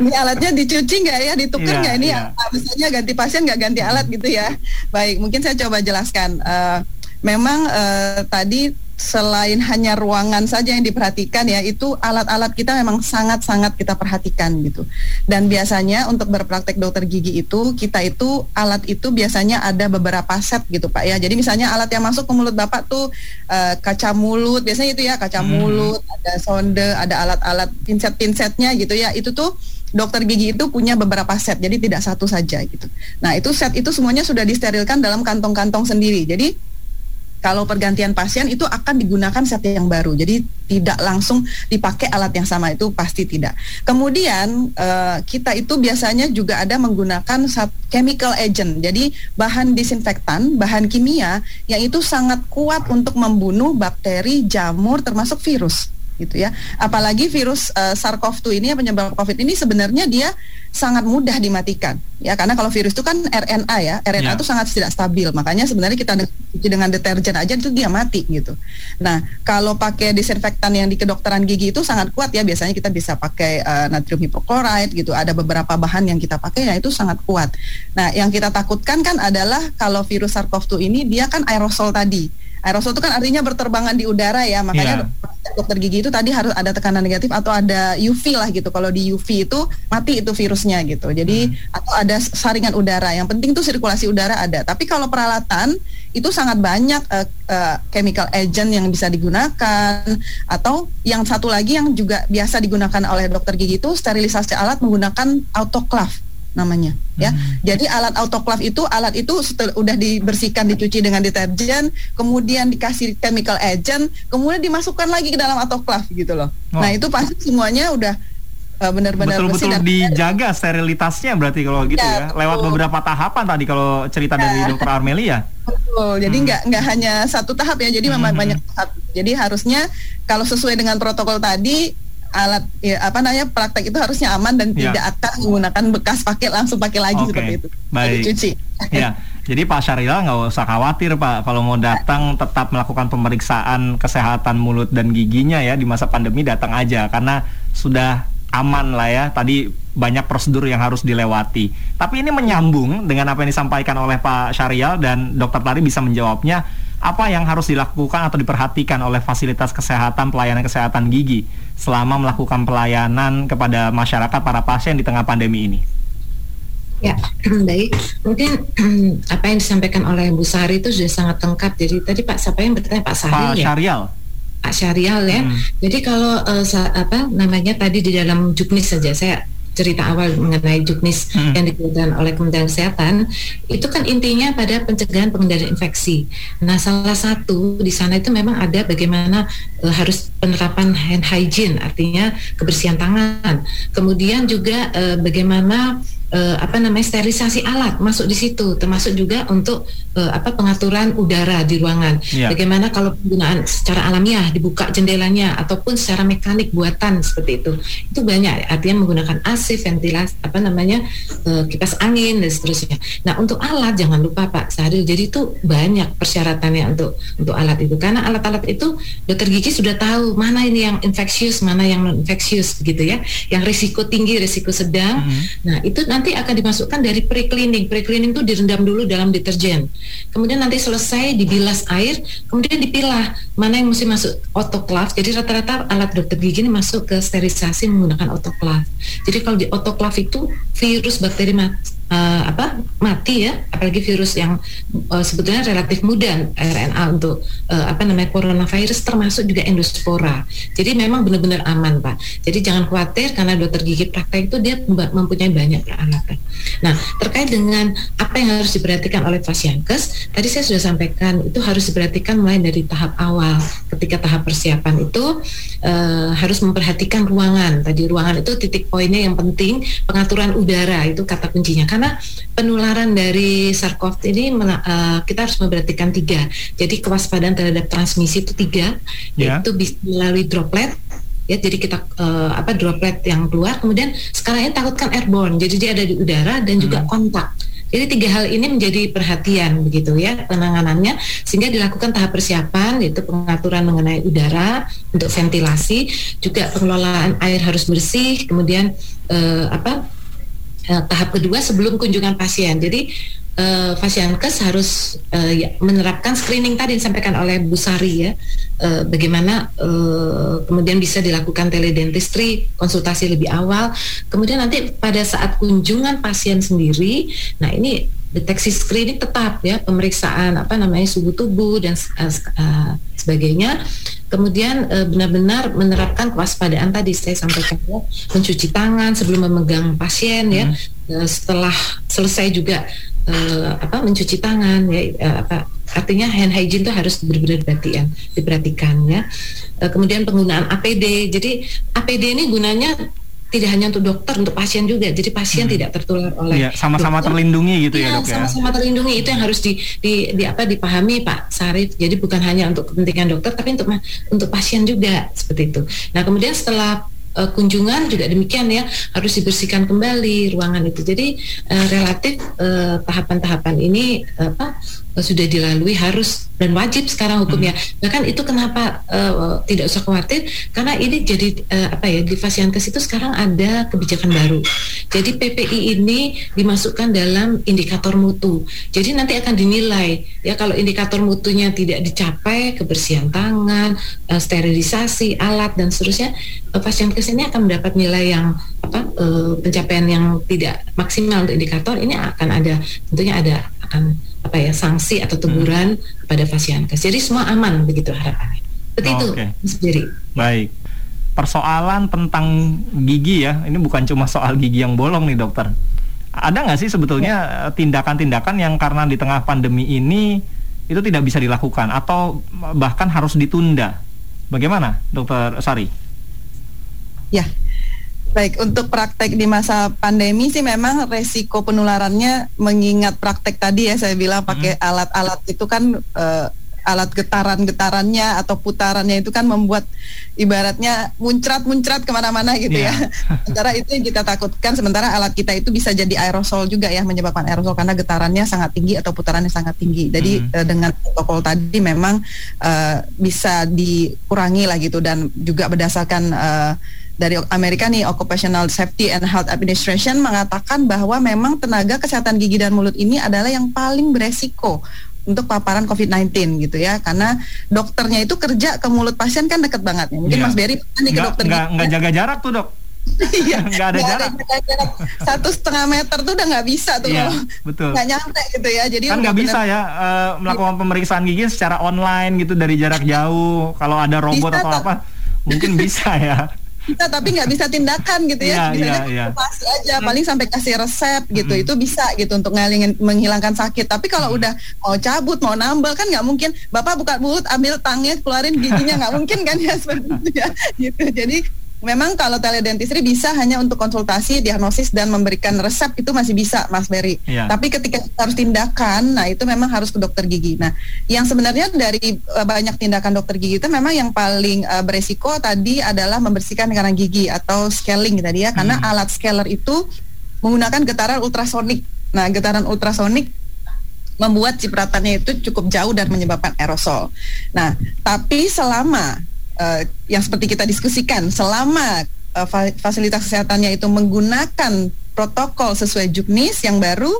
ini alatnya dicuci nggak ya, ditukar iya, nggak? Ini yeah. misalnya ganti pasien nggak ganti alat gitu ya. Baik, mungkin saya coba jelaskan. Uh, memang uh, tadi selain hanya ruangan saja yang diperhatikan ya itu alat-alat kita memang sangat-sangat kita perhatikan gitu dan biasanya untuk berpraktek dokter gigi itu kita itu alat itu biasanya ada beberapa set gitu pak ya jadi misalnya alat yang masuk ke mulut bapak tuh uh, kaca mulut biasanya itu ya kaca hmm. mulut ada sonde ada alat-alat pinset-pinsetnya gitu ya itu tuh dokter gigi itu punya beberapa set, jadi tidak satu saja gitu. Nah itu set itu semuanya sudah disterilkan dalam kantong-kantong sendiri. Jadi kalau pergantian pasien itu akan digunakan set yang baru. Jadi tidak langsung dipakai alat yang sama itu pasti tidak. Kemudian uh, kita itu biasanya juga ada menggunakan chemical agent. Jadi bahan disinfektan, bahan kimia yang itu sangat kuat untuk membunuh bakteri, jamur termasuk virus gitu ya. Apalagi virus uh, SARS-CoV-2 ini yang penyebab COVID ini sebenarnya dia sangat mudah dimatikan ya. Karena kalau virus itu kan RNA ya RNA ya. itu sangat tidak stabil. Makanya sebenarnya kita cuci dengan deterjen aja itu dia mati gitu. Nah kalau pakai disinfektan yang di kedokteran gigi itu sangat kuat ya. Biasanya kita bisa pakai uh, natrium hipochlorite gitu. Ada beberapa bahan yang kita pakai ya itu sangat kuat. Nah yang kita takutkan kan adalah kalau virus SARS-CoV-2 ini dia kan aerosol tadi aerosol itu kan artinya berterbangan di udara ya makanya yeah. dokter gigi itu tadi harus ada tekanan negatif atau ada UV lah gitu. Kalau di UV itu mati itu virusnya gitu. Jadi hmm. atau ada saringan udara. Yang penting tuh sirkulasi udara ada. Tapi kalau peralatan itu sangat banyak uh, uh, chemical agent yang bisa digunakan atau yang satu lagi yang juga biasa digunakan oleh dokter gigi itu sterilisasi alat menggunakan autoclave namanya ya. Hmm. Jadi alat autoclave itu alat itu setelah udah dibersihkan dicuci dengan deterjen, kemudian dikasih chemical agent, kemudian dimasukkan lagi ke dalam autoclave gitu loh. Oh. Nah, itu pasti semuanya udah uh, benar-benar betul-betul dijaga sterilitasnya berarti kalau gitu ya, ya. lewat beberapa tahapan tadi kalau cerita ya. dari dokter Armelia. Betul. Jadi hmm. nggak hmm. nggak hanya satu tahap ya. Jadi hmm. memang banyak tahap. Jadi harusnya kalau sesuai dengan protokol tadi alat ya, apa namanya praktek itu harusnya aman dan ya. tidak akan menggunakan bekas pakai langsung pakai lagi okay. seperti itu. Baik. Cuci. Ya. Jadi Pak Syarila nggak usah khawatir Pak kalau mau datang tetap melakukan pemeriksaan kesehatan mulut dan giginya ya di masa pandemi datang aja karena sudah aman lah ya. Tadi banyak prosedur yang harus dilewati. Tapi ini menyambung dengan apa yang disampaikan oleh Pak Syarial dan Dokter Tari bisa menjawabnya apa yang harus dilakukan atau diperhatikan oleh fasilitas kesehatan pelayanan kesehatan gigi selama melakukan pelayanan kepada masyarakat para pasien di tengah pandemi ini? Ya, baik. Mungkin apa yang disampaikan oleh Bu Sari itu sudah sangat lengkap. Jadi tadi Pak siapa yang bertanya Pak Sari Pak ya? Syarial. Pak Syarial ya. Hmm. Jadi kalau uh, apa namanya tadi di dalam juknis saja saya cerita awal mengenai juknis hmm. yang dikeluarkan oleh Kementerian Kesehatan itu kan intinya pada pencegahan pengendalian infeksi. Nah, salah satu di sana itu memang ada bagaimana e, harus penerapan hand hygiene artinya kebersihan tangan. Kemudian juga e, bagaimana uh, apa namanya sterilisasi alat masuk di situ termasuk juga untuk uh, apa pengaturan udara di ruangan. Yeah. Bagaimana kalau penggunaan secara alamiah dibuka jendelanya ataupun secara mekanik buatan seperti itu. Itu banyak artinya menggunakan AC, ventilasi apa namanya uh, kipas angin dan seterusnya. Nah, untuk alat jangan lupa Pak Sari jadi itu banyak persyaratannya untuk untuk alat itu karena alat-alat itu dokter gigi sudah tahu mana ini yang infeksius, mana yang non infeksius gitu ya. Yang risiko tinggi, risiko sedang. Mm -hmm. Nah, itu nanti nanti akan dimasukkan dari pre-cleaning. Pre-cleaning itu direndam dulu dalam deterjen. Kemudian nanti selesai dibilas air, kemudian dipilah mana yang mesti masuk autoclave. Jadi rata-rata alat dokter gigi ini masuk ke sterilisasi menggunakan autoclave. Jadi kalau di autoclave itu virus bakteri uh, apa mati ya apalagi virus yang uh, sebetulnya relatif mudah RNA untuk uh, apa namanya coronavirus termasuk juga endospora. Jadi memang benar-benar aman pak. Jadi jangan khawatir karena dokter gigi praktek itu dia mempunyai banyak peralatan. Nah terkait dengan apa yang harus diperhatikan oleh kes tadi saya sudah sampaikan itu harus diperhatikan mulai dari tahap awal. Ketika tahap persiapan itu uh, harus memperhatikan ruangan. Tadi ruangan itu titik poinnya yang penting pengaturan udara itu kata kuncinya. Kan karena penularan dari SARS-CoV ini uh, kita harus memperhatikan tiga. Jadi kewaspadaan terhadap transmisi itu tiga, yeah. yaitu bisa melalui droplet, ya jadi kita uh, apa droplet yang keluar kemudian sekarang ini takutkan airborne jadi dia ada di udara dan juga hmm. kontak Jadi tiga hal ini menjadi perhatian begitu ya penanganannya sehingga dilakukan tahap persiapan yaitu pengaturan mengenai udara untuk ventilasi, juga pengelolaan air harus bersih, kemudian eh, apa eh, tahap kedua sebelum kunjungan pasien. Jadi uh, Fasiankes harus uh, ya, menerapkan screening tadi disampaikan oleh Bu Sari ya, uh, bagaimana uh, kemudian bisa dilakukan teledentistry, konsultasi lebih awal, kemudian nanti pada saat kunjungan pasien sendiri, nah ini deteksi screening tetap ya pemeriksaan apa namanya suhu tubuh dan uh, sebagainya. Kemudian uh, benar-benar menerapkan kewaspadaan tadi saya sampaikan ya mencuci tangan sebelum memegang pasien ya. Hmm. uh, setelah selesai juga uh, apa mencuci tangan ya uh, apa artinya hand hygiene itu harus benar-benar perhatian diperhatikan ya. Kemudian penggunaan APD jadi APD ini gunanya tidak hanya untuk dokter, untuk pasien juga. Jadi pasien hmm. tidak tertular oleh ya, sama-sama terlindungi gitu ya, ya dok ya. Sama-sama terlindungi itu yang harus di, di, di apa dipahami Pak Sarif. Jadi bukan hanya untuk kepentingan dokter, tapi untuk untuk pasien juga seperti itu. Nah kemudian setelah uh, kunjungan juga demikian ya harus dibersihkan kembali ruangan itu. Jadi uh, relatif eh, tahapan-tahapan ini apa uh, sudah dilalui harus dan wajib sekarang hukumnya. Hmm. Bahkan itu kenapa uh, tidak usah khawatir karena ini jadi uh, apa ya di Fasiankes itu sekarang ada kebijakan baru. Jadi PPI ini dimasukkan dalam indikator mutu. Jadi nanti akan dinilai ya kalau indikator mutunya tidak dicapai kebersihan tangan, uh, sterilisasi, alat dan seterusnya uh, Fasiankes ini akan mendapat nilai yang apa uh, pencapaian yang tidak maksimal untuk indikator ini akan ada tentunya ada akan apa ya sanksi atau teguran hmm. pada Fasiankes. Jadi semua aman begitu harapannya. Seperti oh, itu okay. sendiri. Baik. Persoalan tentang gigi ya, ini bukan cuma soal gigi yang bolong nih dokter. Ada nggak sih sebetulnya tindakan-tindakan yang karena di tengah pandemi ini itu tidak bisa dilakukan atau bahkan harus ditunda? Bagaimana, dokter Sari? Ya, Baik, untuk praktek di masa pandemi sih memang resiko penularannya mengingat praktek tadi ya saya bilang pakai hmm. alat-alat itu kan uh, alat getaran-getarannya atau putarannya itu kan membuat ibaratnya muncrat-muncrat ke mana-mana gitu yeah. ya. Sementara itu yang kita takutkan sementara alat kita itu bisa jadi aerosol juga ya menyebabkan aerosol karena getarannya sangat tinggi atau putarannya sangat tinggi. Jadi hmm. uh, dengan protokol tadi memang uh, bisa dikurangi lah gitu dan juga berdasarkan uh, dari Amerika nih Occupational Safety and Health Administration mengatakan bahwa memang tenaga kesehatan gigi dan mulut ini adalah yang paling beresiko untuk paparan COVID-19 gitu ya. Karena dokternya itu kerja ke mulut pasien kan deket banget ya. Mungkin yeah. Mas Berry nih ke dokter nggak, nggak jaga jarak tuh dok. Iya nggak ada jarak. jarak. Satu setengah meter tuh udah nggak bisa tuh yeah, betul. nggak nyampe gitu ya. Jadi kan nggak bisa ya uh, melakukan pemeriksaan gigi secara online gitu dari jarak jauh. Kalau ada robot bisa, atau apa mungkin bisa ya bisa tapi nggak bisa tindakan gitu ya, yeah, yeah, yeah. aja hmm. paling sampai kasih resep gitu hmm. itu bisa gitu untuk ngalingin menghilangkan sakit tapi kalau hmm. udah mau cabut mau nambal kan nggak mungkin bapak buka mulut ambil tangnya keluarin giginya nggak mungkin kan ya seperti itu ya gitu jadi memang kalau teledentistry bisa hanya untuk konsultasi, diagnosis dan memberikan resep itu masih bisa, Mas Berry. Yeah. Tapi ketika harus tindakan, nah itu memang harus ke dokter gigi. Nah, yang sebenarnya dari uh, banyak tindakan dokter gigi itu memang yang paling uh, beresiko tadi adalah membersihkan lingkaran gigi atau scaling tadi ya, karena hmm. alat scaler itu menggunakan getaran ultrasonik. Nah, getaran ultrasonik membuat cipratannya itu cukup jauh dan menyebabkan aerosol. Nah, tapi selama uh, yang seperti kita diskusikan selama uh, fasilitas kesehatannya itu menggunakan protokol sesuai juknis yang baru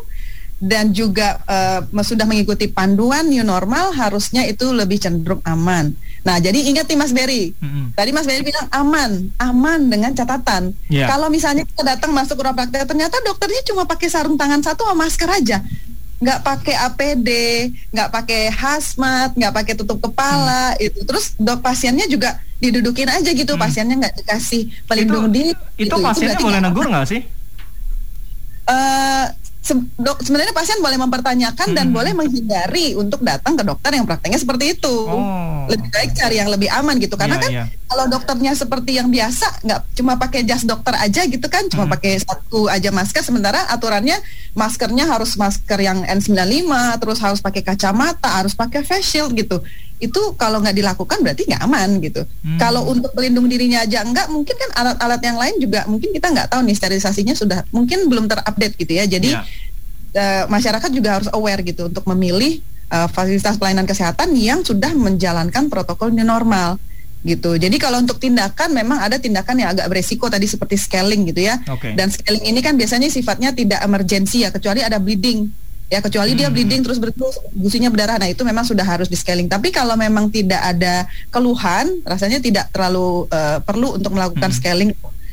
dan juga uh, sudah mengikuti panduan new normal harusnya itu lebih cenderung aman. Nah, jadi ingat nih Mas Berry, mm-hmm. tadi Mas Berry bilang aman, aman dengan catatan. Yeah. Kalau misalnya kita datang masuk ruang praktek, ternyata dokternya cuma pakai sarung tangan satu sama masker aja nggak pakai APD, nggak pakai hazmat, nggak pakai tutup kepala hmm. itu. Terus dok pasiennya juga didudukin aja gitu, hmm. pasiennya nggak dikasih pelindung diri. Itu, itu pasiennya itu boleh negur nggak sih? Uh, se dok sebenarnya pasien boleh mempertanyakan hmm. dan boleh menghindari untuk datang ke dokter yang prakteknya seperti itu. Oh. Lebih baik cari yang lebih aman gitu karena yeah, kan yeah. kalau dokternya seperti yang biasa nggak cuma pakai jas dokter aja gitu kan, cuma hmm. pakai satu aja masker sementara aturannya maskernya harus masker yang N95, terus harus pakai kacamata, harus pakai face shield gitu. Itu kalau nggak dilakukan berarti nggak aman gitu. Hmm. Kalau untuk pelindung dirinya aja enggak, mungkin kan alat-alat yang lain juga mungkin kita nggak tahu nih sterilisasinya sudah mungkin belum terupdate gitu ya. Jadi yeah uh, masyarakat juga harus aware gitu untuk memilih uh, fasilitas pelayanan kesehatan yang sudah menjalankan protokol new normal gitu. Jadi kalau untuk tindakan memang ada tindakan yang agak beresiko tadi seperti scaling gitu ya. Okay. Dan scaling ini kan biasanya sifatnya tidak emergensi ya kecuali ada bleeding ya kecuali hmm. dia bleeding terus berterus gusinya berdarah nah itu memang sudah harus di scaling tapi kalau memang tidak ada keluhan rasanya tidak terlalu uh, perlu untuk melakukan hmm. scaling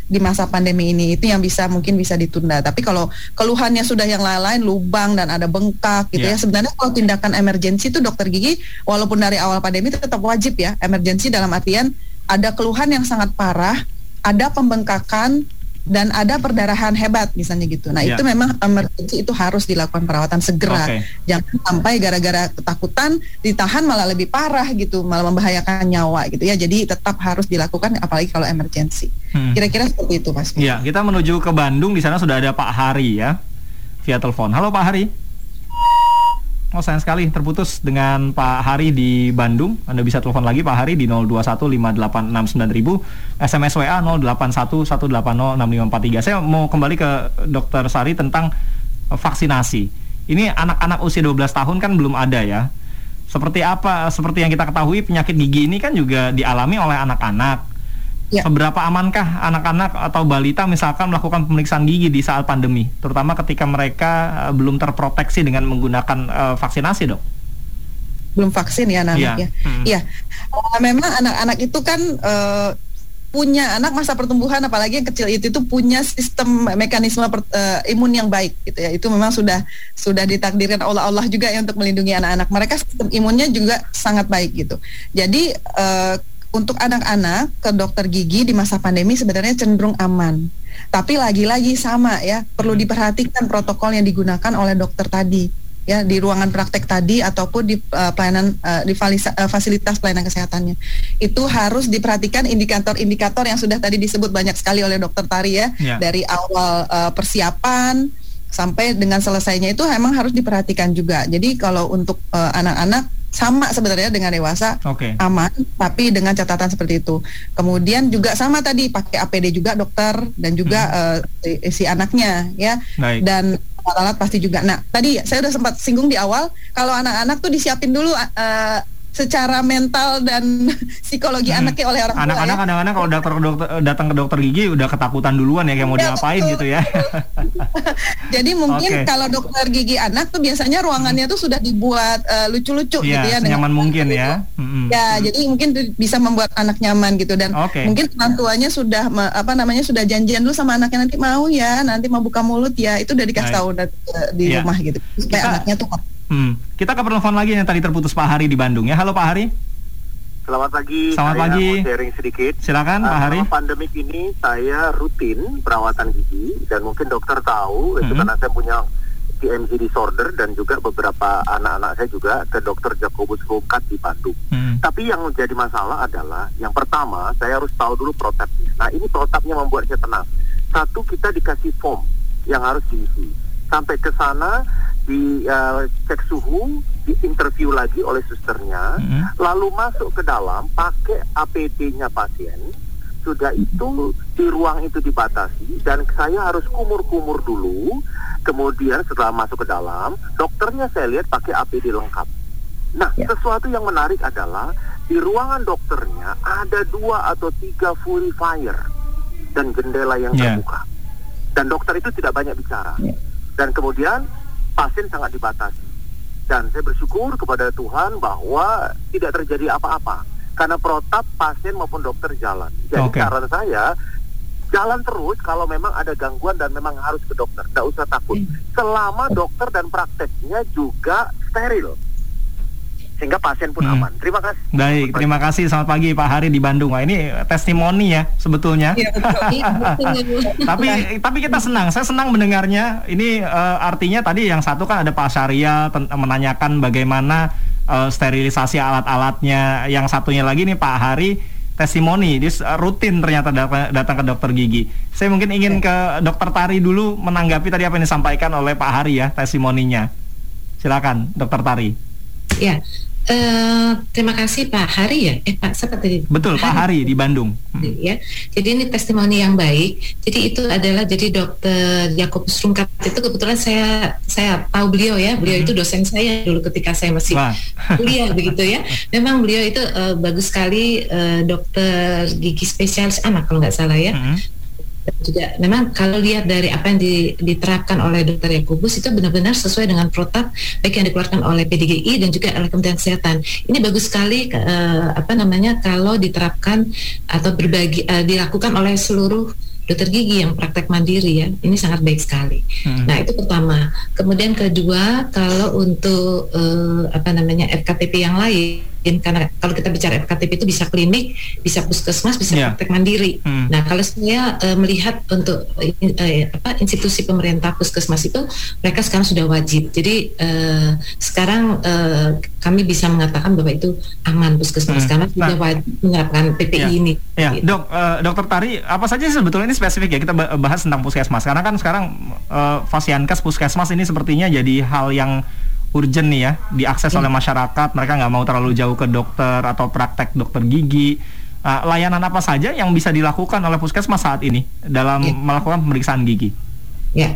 di masa pandemi ini itu yang bisa mungkin bisa ditunda. Tapi kalau keluhannya sudah yang lain-lain lubang dan ada bengkak gitu yeah. ya sebenarnya kalau tindakan emergensi itu dokter gigi walaupun dari awal pandemi tetap wajib ya emergensi dalam artian ada keluhan yang sangat parah, ada pembengkakan dan ada perdarahan hebat misalnya gitu. Nah, yeah. itu memang emergency itu harus dilakukan perawatan segera. Okay. Jangan sampai gara-gara ketakutan ditahan malah lebih parah gitu, malah membahayakan nyawa gitu ya. Jadi tetap harus dilakukan apalagi kalau emergency. Hmm. Kira-kira seperti itu, Mas. Iya, kita menuju ke Bandung di sana sudah ada Pak Hari ya via telepon. Halo Pak Hari. Oh sayang sekali terputus dengan Pak Hari di Bandung. Anda bisa telepon lagi Pak Hari di 0215869000, SMS WA 0811806543. Saya mau kembali ke Dokter Sari tentang vaksinasi. Ini anak-anak usia 12 tahun kan belum ada ya. Seperti apa? Seperti yang kita ketahui penyakit gigi ini kan juga dialami oleh anak-anak Ya. Seberapa amankah anak-anak atau balita misalkan melakukan pemeriksaan gigi di saat pandemi, terutama ketika mereka uh, belum terproteksi dengan menggunakan uh, vaksinasi, dok? Belum vaksin ya anak-anak ya. Hmm. Ya, uh, memang anak-anak itu kan uh, punya anak masa pertumbuhan, apalagi yang kecil itu itu punya sistem mekanisme per, uh, imun yang baik, gitu ya. Itu memang sudah sudah ditakdirkan oleh Allah juga ya untuk melindungi anak-anak. Mereka sistem imunnya juga sangat baik gitu. Jadi uh, untuk anak-anak ke dokter gigi di masa pandemi sebenarnya cenderung aman. Tapi lagi-lagi sama ya, perlu hmm. diperhatikan protokol yang digunakan oleh dokter tadi ya di ruangan praktek tadi ataupun di uh, pelayanan uh, di uh, fasilitas pelayanan kesehatannya. Itu harus diperhatikan indikator-indikator yang sudah tadi disebut banyak sekali oleh dokter Tari ya, ya. dari awal uh, persiapan sampai dengan selesainya itu memang harus diperhatikan juga. Jadi kalau untuk anak-anak sama sebenarnya dengan dewasa okay. aman tapi dengan catatan seperti itu kemudian juga sama tadi pakai APD juga dokter dan juga hmm. uh, si, si anaknya ya Baik. dan alat-alat pasti juga nah tadi saya sudah sempat singgung di awal kalau anak-anak tuh disiapin dulu uh, secara mental dan psikologi hmm. anaknya oleh orang tua. Anak-anak ya. kadang-kadang kalau dokter, dokter datang ke dokter gigi udah ketakutan duluan ya kayak mau ya, diapain betul. gitu ya. Jadi mungkin okay. kalau dokter gigi anak tuh biasanya ruangannya tuh sudah dibuat uh, lucu-lucu ya, gitu ya. Nyaman mungkin ya. Hmm. Ya, hmm. jadi mungkin bisa membuat anak nyaman gitu dan okay. mungkin orang tuanya sudah apa namanya sudah janjian dulu sama anaknya nanti mau ya, nanti mau buka mulut ya, itu udah dikasih tahu di ya. rumah gitu supaya Kita, anaknya tuh Hmm. Kita ke penelpon lagi yang tadi terputus Pak Hari di Bandung ya. Halo Pak Hari. Selamat pagi. Selamat saya pagi. Mau sharing sedikit. Silakan uh, Pak Hari. pandemik ini saya rutin perawatan gigi dan mungkin dokter tahu -hmm. itu karena saya punya TMJ disorder dan juga beberapa anak-anak saya juga ke dokter Jacobus Rukat di Bandung. Hmm. Tapi yang menjadi masalah adalah yang pertama saya harus tahu dulu protapnya. Nah ini protapnya membuat saya tenang. Satu kita dikasih form yang harus diisi. Sampai ke sana di uh, cek suhu, di interview lagi oleh susternya, mm-hmm. lalu masuk ke dalam pakai APD-nya pasien. Sudah itu di ruang itu dibatasi dan saya harus kumur-kumur dulu. Kemudian setelah masuk ke dalam, dokternya saya lihat pakai APD lengkap. Nah, yeah. sesuatu yang menarik adalah di ruangan dokternya ada dua atau tiga purifier dan jendela yang yeah. terbuka. Dan dokter itu tidak banyak bicara. Yeah. Dan kemudian pasien sangat dibatasi. Dan saya bersyukur kepada Tuhan bahwa tidak terjadi apa-apa. Karena protap pasien maupun dokter jalan. Jadi okay. saran saya, jalan terus kalau memang ada gangguan dan memang harus ke dokter. Tidak usah takut. Hmm. Selama dokter dan prakteknya juga steril sehingga pasien pun hmm. aman. Terima kasih. Baik, terima kasih. Selamat pagi Pak Hari di Bandung. Wah, ini testimoni ya sebetulnya. Ya, tapi tapi kita senang. Saya senang mendengarnya. Ini uh, artinya tadi yang satu kan ada Pak Syariah menanyakan bagaimana uh, sterilisasi alat-alatnya. Yang satunya lagi nih Pak Hari testimoni, dia rutin ternyata datang ke dokter gigi. Saya mungkin ingin ke dokter Tari dulu menanggapi tadi apa yang disampaikan oleh Pak Hari ya testimoninya. Silakan, dokter Tari. Ya, Uh, terima kasih Pak Hari ya. Eh Pak siapa tadi? Betul Pak Hari, di Bandung. Hmm. Ya. Jadi ini testimoni yang baik. Jadi itu adalah jadi Dokter Yakobus Rungkat itu kebetulan saya saya tahu beliau ya. Beliau hmm. itu dosen saya dulu ketika saya masih kuliah begitu ya. Memang beliau itu uh, bagus sekali uh, dokter gigi spesialis anak kalau nggak salah ya. Hmm juga memang kalau lihat dari apa yang di, diterapkan oleh dokter Yakubus itu benar-benar sesuai dengan protap baik yang dikeluarkan oleh PDGI dan juga oleh Kementerian Kesehatan. Ini bagus sekali uh, apa namanya kalau diterapkan atau berbagi uh, dilakukan oleh seluruh dokter gigi yang praktek mandiri ya ini sangat baik sekali. Hmm. Nah itu pertama. Kemudian kedua kalau untuk uh, apa namanya FKTP yang lain karena kalau kita bicara FKTP itu bisa klinik, bisa puskesmas, bisa yeah. praktek mandiri. Hmm. Nah, kalau saya uh, melihat untuk uh, apa institusi pemerintah puskesmas itu mereka sekarang sudah wajib. Jadi uh, sekarang uh, kami bisa mengatakan bahwa itu aman puskesmas hmm. karena nah, sudah wajib menerapkan PPI yeah. ini. Ya, gitu. dok, uh, dokter Tari, apa saja sebetulnya ini spesifik ya kita bahas tentang puskesmas karena kan sekarang uh, fasiankes puskesmas ini sepertinya jadi hal yang urgent nih ya diakses ya. oleh masyarakat mereka nggak mau terlalu jauh ke dokter atau praktek dokter gigi uh, layanan apa saja yang bisa dilakukan oleh puskesmas saat ini dalam ya. melakukan pemeriksaan gigi ya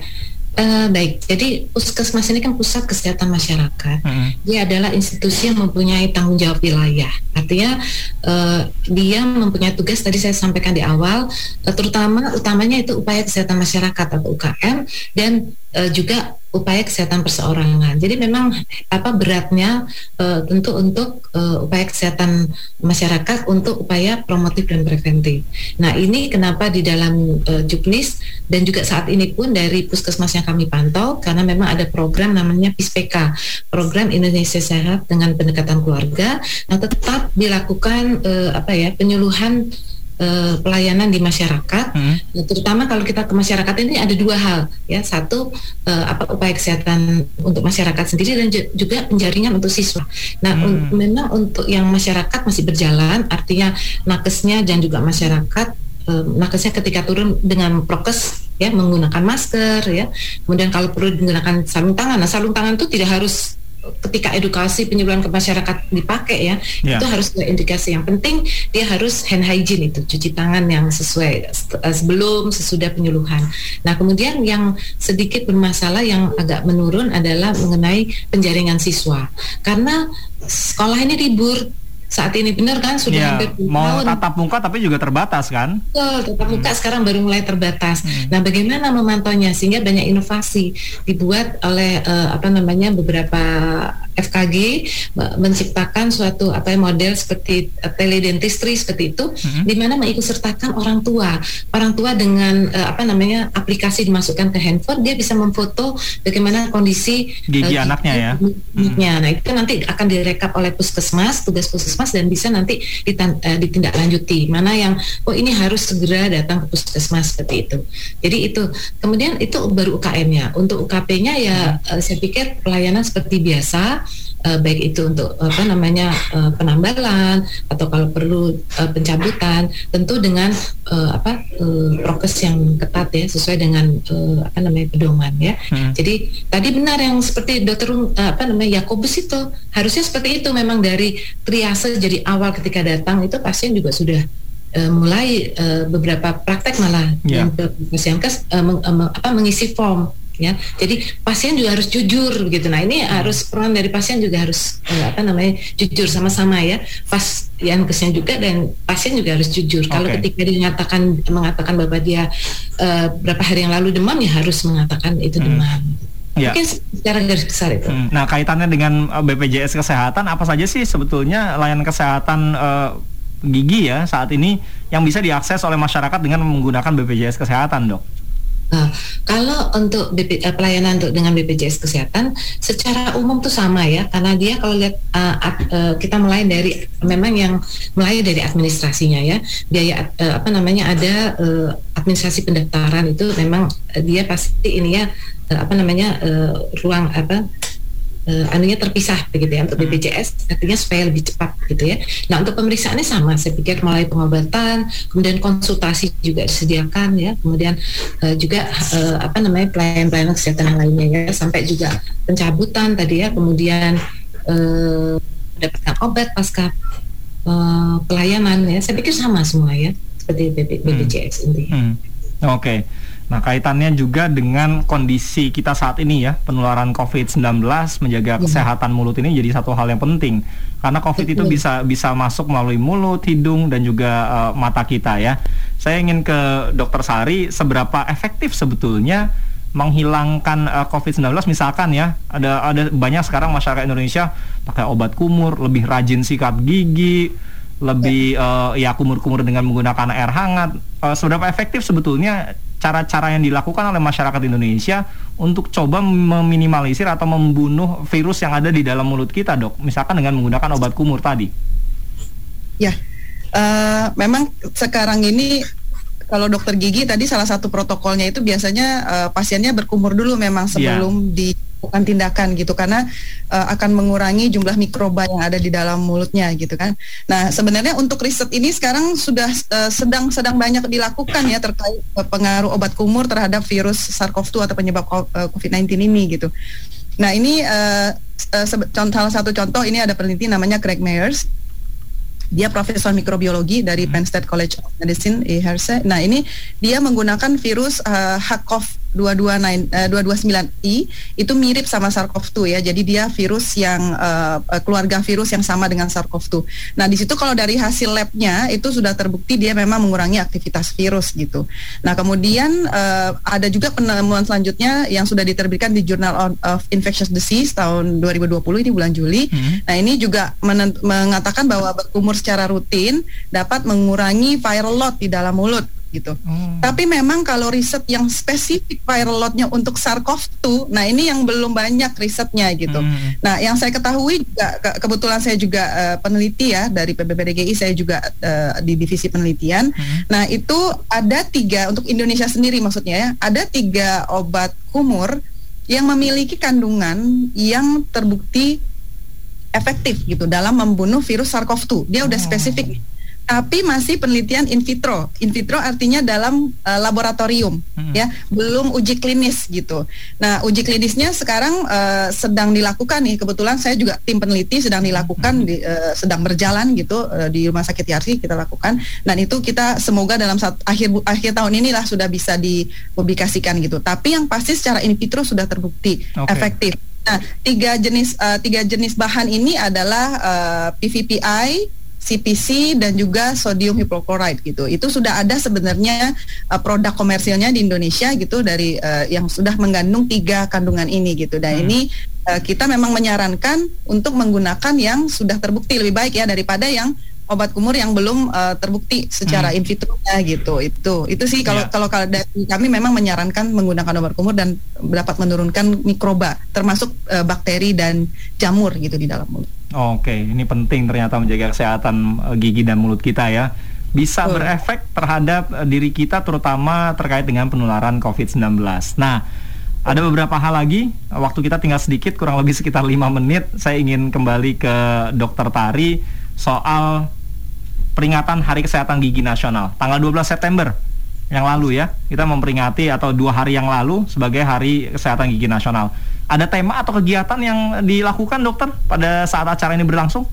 Uh, baik, jadi puskesmas ini kan pusat kesehatan masyarakat. Hmm. Dia adalah institusi yang mempunyai tanggung jawab wilayah. Artinya uh, dia mempunyai tugas tadi saya sampaikan di awal, uh, terutama utamanya itu upaya kesehatan masyarakat atau UKM dan uh, juga upaya kesehatan perseorangan. Jadi memang apa beratnya uh, tentu untuk uh, upaya kesehatan masyarakat untuk upaya promotif dan preventif. Nah ini kenapa di dalam uh, Juknis dan juga saat ini pun dari puskesmas yang kami pantau karena memang ada program namanya PISPK, program Indonesia Sehat dengan pendekatan keluarga. Nah tetap dilakukan uh, apa ya penyuluhan uh, pelayanan di masyarakat, hmm. Nah, terutama kalau kita ke masyarakat ini ada dua hal ya, satu uh, apa upaya kesehatan untuk masyarakat sendiri dan juga penjaringan untuk siswa. Nah, hmm. un memang untuk yang masyarakat masih berjalan, artinya nakesnya dan juga masyarakat uh, nakesnya ketika turun dengan prokes ya menggunakan masker ya, kemudian kalau perlu menggunakan sarung tangan. Nah, sarung tangan itu tidak harus ketika edukasi penyuluhan ke masyarakat dipakai ya yeah. itu harus ada indikasi yang penting dia harus hand hygiene itu cuci tangan yang sesuai eh, sebelum sesudah penyuluhan. Nah kemudian yang sedikit bermasalah yang agak menurun adalah mengenai penjaringan siswa karena sekolah ini libur saat ini benar kan sudah ya, hampir mau tahun. tatap muka tapi juga terbatas kan? Betul, tatap muka hmm. sekarang baru mulai terbatas. Hmm. Nah, bagaimana memantaunya sehingga banyak inovasi dibuat oleh uh, apa namanya beberapa FKG menciptakan suatu apa ya model seperti uh, teledentistry seperti itu hmm. di mana mengikutsertakan orang tua. Orang tua dengan uh, apa namanya aplikasi dimasukkan ke handphone dia bisa memfoto bagaimana kondisi gigi uh, anaknya ya. Giginya. Hmm. Nah, itu nanti akan direkap oleh puskesmas, tugas puskesmas dan bisa nanti uh, ditindaklanjuti. Mana yang oh ini harus segera datang ke puskesmas seperti itu. Jadi itu. Kemudian itu baru UKM-nya. Untuk UKP-nya ya hmm. uh, saya pikir pelayanan seperti biasa uh, baik itu untuk apa namanya uh, penambalan atau kalau perlu uh, pencabutan tentu dengan uh, apa uh, prokes yang ketat ya sesuai dengan uh, apa namanya pedoman ya. Hmm. Jadi tadi benar yang seperti dokter uh, apa namanya Yakobus itu harusnya seperti itu memang dari triase jadi awal ketika datang itu pasien juga sudah uh, mulai uh, beberapa praktek malah yeah. yang pasien kes uh, meng, uh, apa mengisi form ya. Jadi pasien juga harus jujur begitu. Nah, ini harus peran dari pasien juga harus eh, apa namanya? jujur sama-sama ya. Pas yang kesnya juga dan pasien juga harus jujur. Okay. Kalau ketika dia mengatakan mengatakan bahwa dia uh, berapa hari yang lalu demam ya harus mengatakan itu hmm. demam. Ya. Mungkin secara garis besar itu. Hmm. Nah, kaitannya dengan eh, BPJS kesehatan apa saja sih sebetulnya layanan kesehatan uh, gigi ya saat ini yang bisa diakses oleh masyarakat dengan menggunakan BPJS kesehatan, Dok? Nah, kalau untuk BP, eh, pelayanan untuk dengan BPJS Kesehatan secara umum tuh sama ya, karena dia kalau lihat uh, uh, kita mulai dari memang yang mulai dari administrasinya ya, biaya uh, apa namanya ada uh, administrasi pendaftaran itu memang uh, dia pasti ini ya uh, apa namanya uh, ruang apa uh, anunya terpisah begitu ya untuk hmm. BPJS artinya supaya lebih cepat gitu ya. Nah untuk pemeriksaannya sama saya pikir mulai pengobatan kemudian konsultasi juga disediakan ya kemudian uh, juga uh, apa namanya pelayanan-pelayanan kesehatan lainnya ya sampai juga pencabutan tadi ya kemudian uh, mendapatkan obat pasca uh, pelayanan ya. Saya pikir sama semua ya seperti BPJS hmm. ini. Hmm. Oke. Okay. Nah, kaitannya juga dengan kondisi kita saat ini ya, penularan COVID-19 menjaga ya. kesehatan mulut ini jadi satu hal yang penting. Karena COVID Betul. itu bisa bisa masuk melalui mulut, hidung dan juga uh, mata kita ya. Saya ingin ke Dokter Sari, seberapa efektif sebetulnya menghilangkan uh, COVID-19 misalkan ya, ada ada banyak sekarang masyarakat Indonesia pakai obat kumur, lebih rajin sikat gigi, lebih uh, ya kumur-kumur dengan menggunakan air hangat. Uh, seberapa efektif sebetulnya cara-cara yang dilakukan oleh masyarakat Indonesia untuk coba meminimalisir atau membunuh virus yang ada di dalam mulut kita, dok? Misalkan dengan menggunakan obat kumur tadi. Ya, uh, memang sekarang ini kalau dokter gigi tadi salah satu protokolnya itu biasanya uh, pasiennya berkumur dulu memang iya. sebelum yeah. di melakukan tindakan gitu karena uh, akan mengurangi jumlah mikroba yang ada di dalam mulutnya gitu kan. Nah sebenarnya untuk riset ini sekarang sudah uh, sedang sedang banyak dilakukan ya terkait uh, pengaruh obat kumur terhadap virus SARS-CoV-2 atau penyebab uh, COVID-19 ini gitu. Nah ini uh, uh, salah satu contoh ini ada peneliti namanya Craig Myers dia profesor mikrobiologi dari Penn State College of Medicine di Hershey. Nah, ini dia menggunakan virus uh, HCoV 229 uh, 229i itu mirip sama SARS-CoV-2 ya. Jadi dia virus yang uh, keluarga virus yang sama dengan SARS-CoV-2. Nah, di situ kalau dari hasil labnya itu sudah terbukti dia memang mengurangi aktivitas virus gitu. Nah, kemudian uh, ada juga penemuan selanjutnya yang sudah diterbitkan di Journal of Infectious Disease tahun 2020 ini bulan Juli. Hmm. Nah, ini juga mengatakan bahwa berkumur secara rutin dapat mengurangi viral load di dalam mulut gitu. Hmm. Tapi memang kalau riset yang spesifik viral loadnya untuk SARS-CoV-2, nah ini yang belum banyak risetnya gitu. Hmm. Nah, yang saya ketahui juga ke kebetulan saya juga uh, peneliti ya dari PBBDGI, saya juga uh, di divisi penelitian. Hmm. Nah, itu ada tiga untuk Indonesia sendiri maksudnya ya, ada tiga obat kumur yang memiliki kandungan yang terbukti efektif gitu dalam membunuh virus SARS-CoV-2. Dia udah oh. spesifik tapi masih penelitian in vitro. In vitro artinya dalam uh, laboratorium, hmm. ya, belum uji klinis gitu. Nah, uji klinisnya sekarang uh, sedang dilakukan nih. Kebetulan saya juga tim peneliti sedang dilakukan, hmm. di, uh, sedang berjalan gitu uh, di rumah sakit Yarsi kita lakukan. Dan itu kita semoga dalam saat, akhir akhir tahun inilah sudah bisa dipublikasikan gitu. Tapi yang pasti secara in vitro sudah terbukti okay. efektif. Nah, tiga jenis uh, tiga jenis bahan ini adalah uh, PVPI CPC dan juga sodium hipochlorite gitu. Itu sudah ada sebenarnya uh, produk komersilnya di Indonesia gitu dari uh, yang sudah mengandung tiga kandungan ini gitu. Dan hmm. ini uh, kita memang menyarankan untuk menggunakan yang sudah terbukti lebih baik ya daripada yang obat kumur yang belum uh, terbukti secara hmm. in vitro-nya gitu. Itu itu sih kalau yeah. kalau dari kami memang menyarankan menggunakan obat kumur dan dapat menurunkan mikroba termasuk uh, bakteri dan jamur gitu di dalam mulut. Oke, ini penting ternyata menjaga kesehatan eh, gigi dan mulut kita ya. Bisa oh. berefek terhadap diri kita terutama terkait dengan penularan COVID-19. Nah, ada beberapa hal lagi. Waktu kita tinggal sedikit, kurang lebih sekitar lima menit. Saya ingin kembali ke Dokter Tari soal peringatan Hari Kesehatan Gigi Nasional, tanggal 12 September yang lalu ya. Kita memperingati atau dua hari yang lalu sebagai Hari Kesehatan Gigi Nasional ada tema atau kegiatan yang dilakukan dokter pada saat acara ini berlangsung?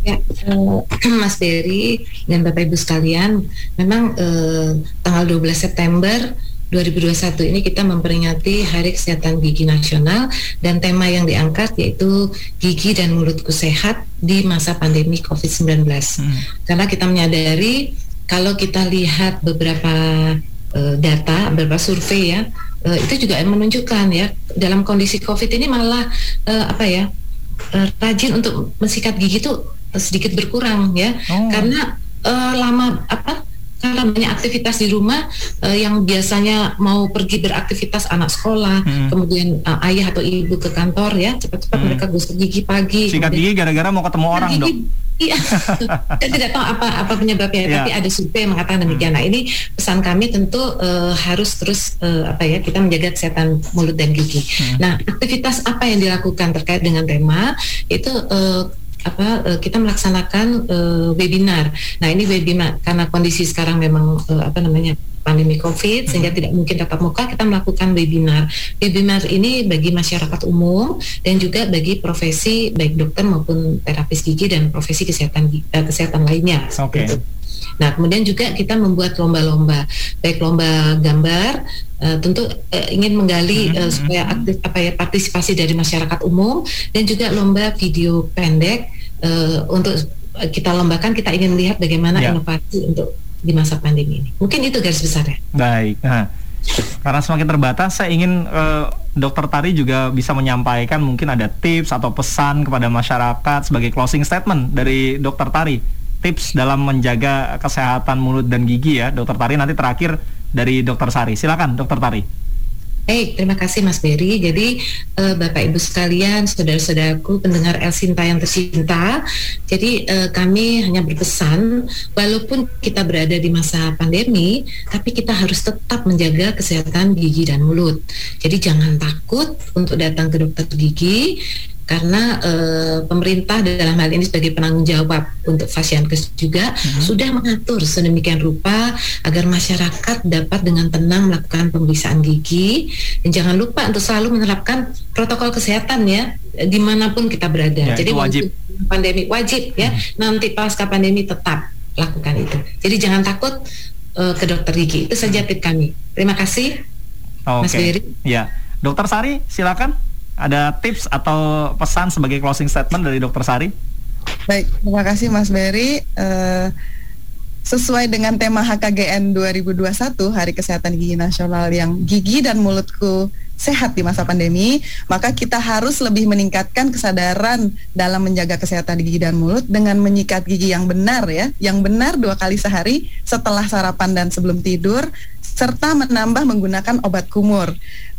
Ya, uh, Mas Berry dan Bapak Ibu sekalian, memang uh, tanggal 12 September 2021 ini kita memperingati Hari Kesehatan Gigi Nasional dan tema yang diangkat yaitu gigi dan mulutku sehat di masa pandemi COVID-19. Hmm. Karena kita menyadari kalau kita lihat beberapa uh, data, beberapa survei ya, uh, itu juga menunjukkan ya dalam kondisi COVID ini malah uh, apa ya uh, rajin untuk mensikat gigi itu sedikit berkurang ya oh. karena uh, lama apa karena banyak aktivitas di rumah uh, yang biasanya mau pergi beraktivitas anak sekolah, hmm. kemudian uh, ayah atau ibu ke kantor ya cepat-cepat hmm. mereka gosok gigi pagi. Sikat gigi gara-gara mau ketemu orang gigi, dok. Iya, saya tidak tahu apa apa penyebabnya, yeah. tapi ada survei yang mengatakan demikian. Nah ini pesan kami tentu uh, harus terus uh, apa ya kita menjaga kesehatan mulut dan gigi. Hmm. Nah aktivitas apa yang dilakukan terkait dengan tema itu uh, apa uh, kita melaksanakan uh, webinar. Nah ini webinar karena kondisi sekarang memang uh, apa namanya pandemi COVID sehingga Hmm. tidak mungkin tatap muka kita melakukan webinar. Webinar ini bagi masyarakat umum dan juga bagi profesi baik dokter maupun terapis gigi dan profesi kesehatan eh, kesehatan lainnya. Oke. itu. Nah, kemudian juga kita membuat lomba-lomba, baik lomba gambar, eh, tentu eh, ingin menggali eh, supaya aktif apa ya partisipasi dari masyarakat umum dan juga lomba video pendek eh, untuk kita lombakan kita ingin melihat bagaimana Ya. inovasi untuk di masa pandemi ini. Mungkin itu garis besarnya. Baik. Nah, karena semakin terbatas, saya ingin eh, Dokter Tari juga bisa menyampaikan mungkin ada tips atau pesan kepada masyarakat sebagai closing statement dari Dokter Tari. Tips dalam menjaga kesehatan mulut dan gigi ya, Dokter Tari. Nanti terakhir dari Dokter Sari. Silakan, Dokter Tari. Baik, terima kasih Mas Berry. Jadi eh, Bapak Ibu sekalian, saudara-saudaraku pendengar El Sinta yang tercinta, jadi eh, kami hanya berpesan, walaupun kita berada di masa pandemi, tapi kita harus tetap menjaga kesehatan gigi dan mulut. Jadi jangan takut untuk datang ke dokter gigi karena eh, pemerintah dalam hal ini sebagai penanggung jawab untuk Fasiankes juga sudah mengatur sedemikian rupa agar masyarakat dapat dengan tenang melakukan pemeriksaan gigi dan jangan lupa untuk selalu menerapkan protokol kesehatan ya di mana pun kita berada. Ya, Jadi wajib. pandemi wajib ya nanti pasca pandemi tetap lakukan itu. Jadi jangan takut eh, ke dokter gigi itu saja tip kami. Terima kasih. Oke. Mas Ferry. Ya, Dokter Sari, silakan. Ada tips atau pesan sebagai closing statement dari Dokter Sari? Baik, terima kasih Mas Berry. Eh, sesuai dengan tema HKGN 2021 Hari Kesehatan Gigi Nasional yang gigi dan mulutku sehat di masa pandemi, maka kita harus lebih meningkatkan kesadaran dalam menjaga kesehatan gigi dan mulut dengan menyikat gigi yang benar ya, yang benar dua kali sehari setelah sarapan dan sebelum tidur, serta menambah menggunakan obat kumur.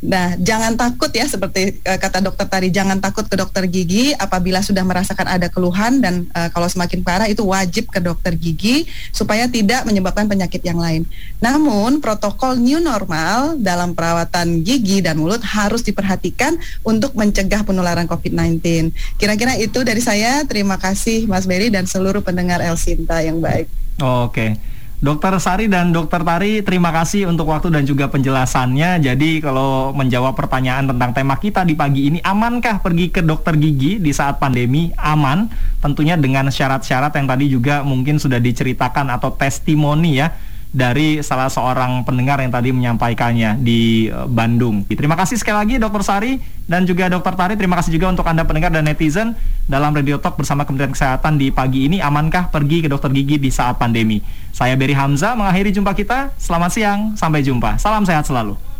Nah, jangan takut ya seperti eh, kata dokter tadi, jangan takut ke dokter gigi apabila sudah merasakan ada keluhan dan eh, kalau semakin parah itu wajib ke dokter gigi supaya tidak menyebabkan penyakit yang lain. Namun, protokol new normal dalam perawatan gigi dan mulut harus diperhatikan untuk mencegah penularan COVID-19. Kira-kira itu dari saya. Terima kasih Mas Berry dan seluruh pendengar El Sinta yang baik. Oke. Dokter Sari dan Dokter Tari, terima kasih untuk waktu dan juga penjelasannya. Jadi kalau menjawab pertanyaan tentang tema kita di pagi ini, amankah pergi ke dokter gigi di saat pandemi? Aman, tentunya dengan syarat-syarat yang tadi juga mungkin sudah diceritakan atau testimoni ya dari salah seorang pendengar yang tadi menyampaikannya di eh, Bandung. Terima kasih sekali lagi Dokter Sari dan juga Dokter Tari. Terima kasih juga untuk Anda pendengar dan netizen dalam Radio Talk bersama Kementerian Kesehatan di pagi ini. Amankah pergi ke dokter gigi di saat pandemi? Saya Beri Hamza mengakhiri jumpa kita. Selamat siang, sampai jumpa. Salam sehat selalu.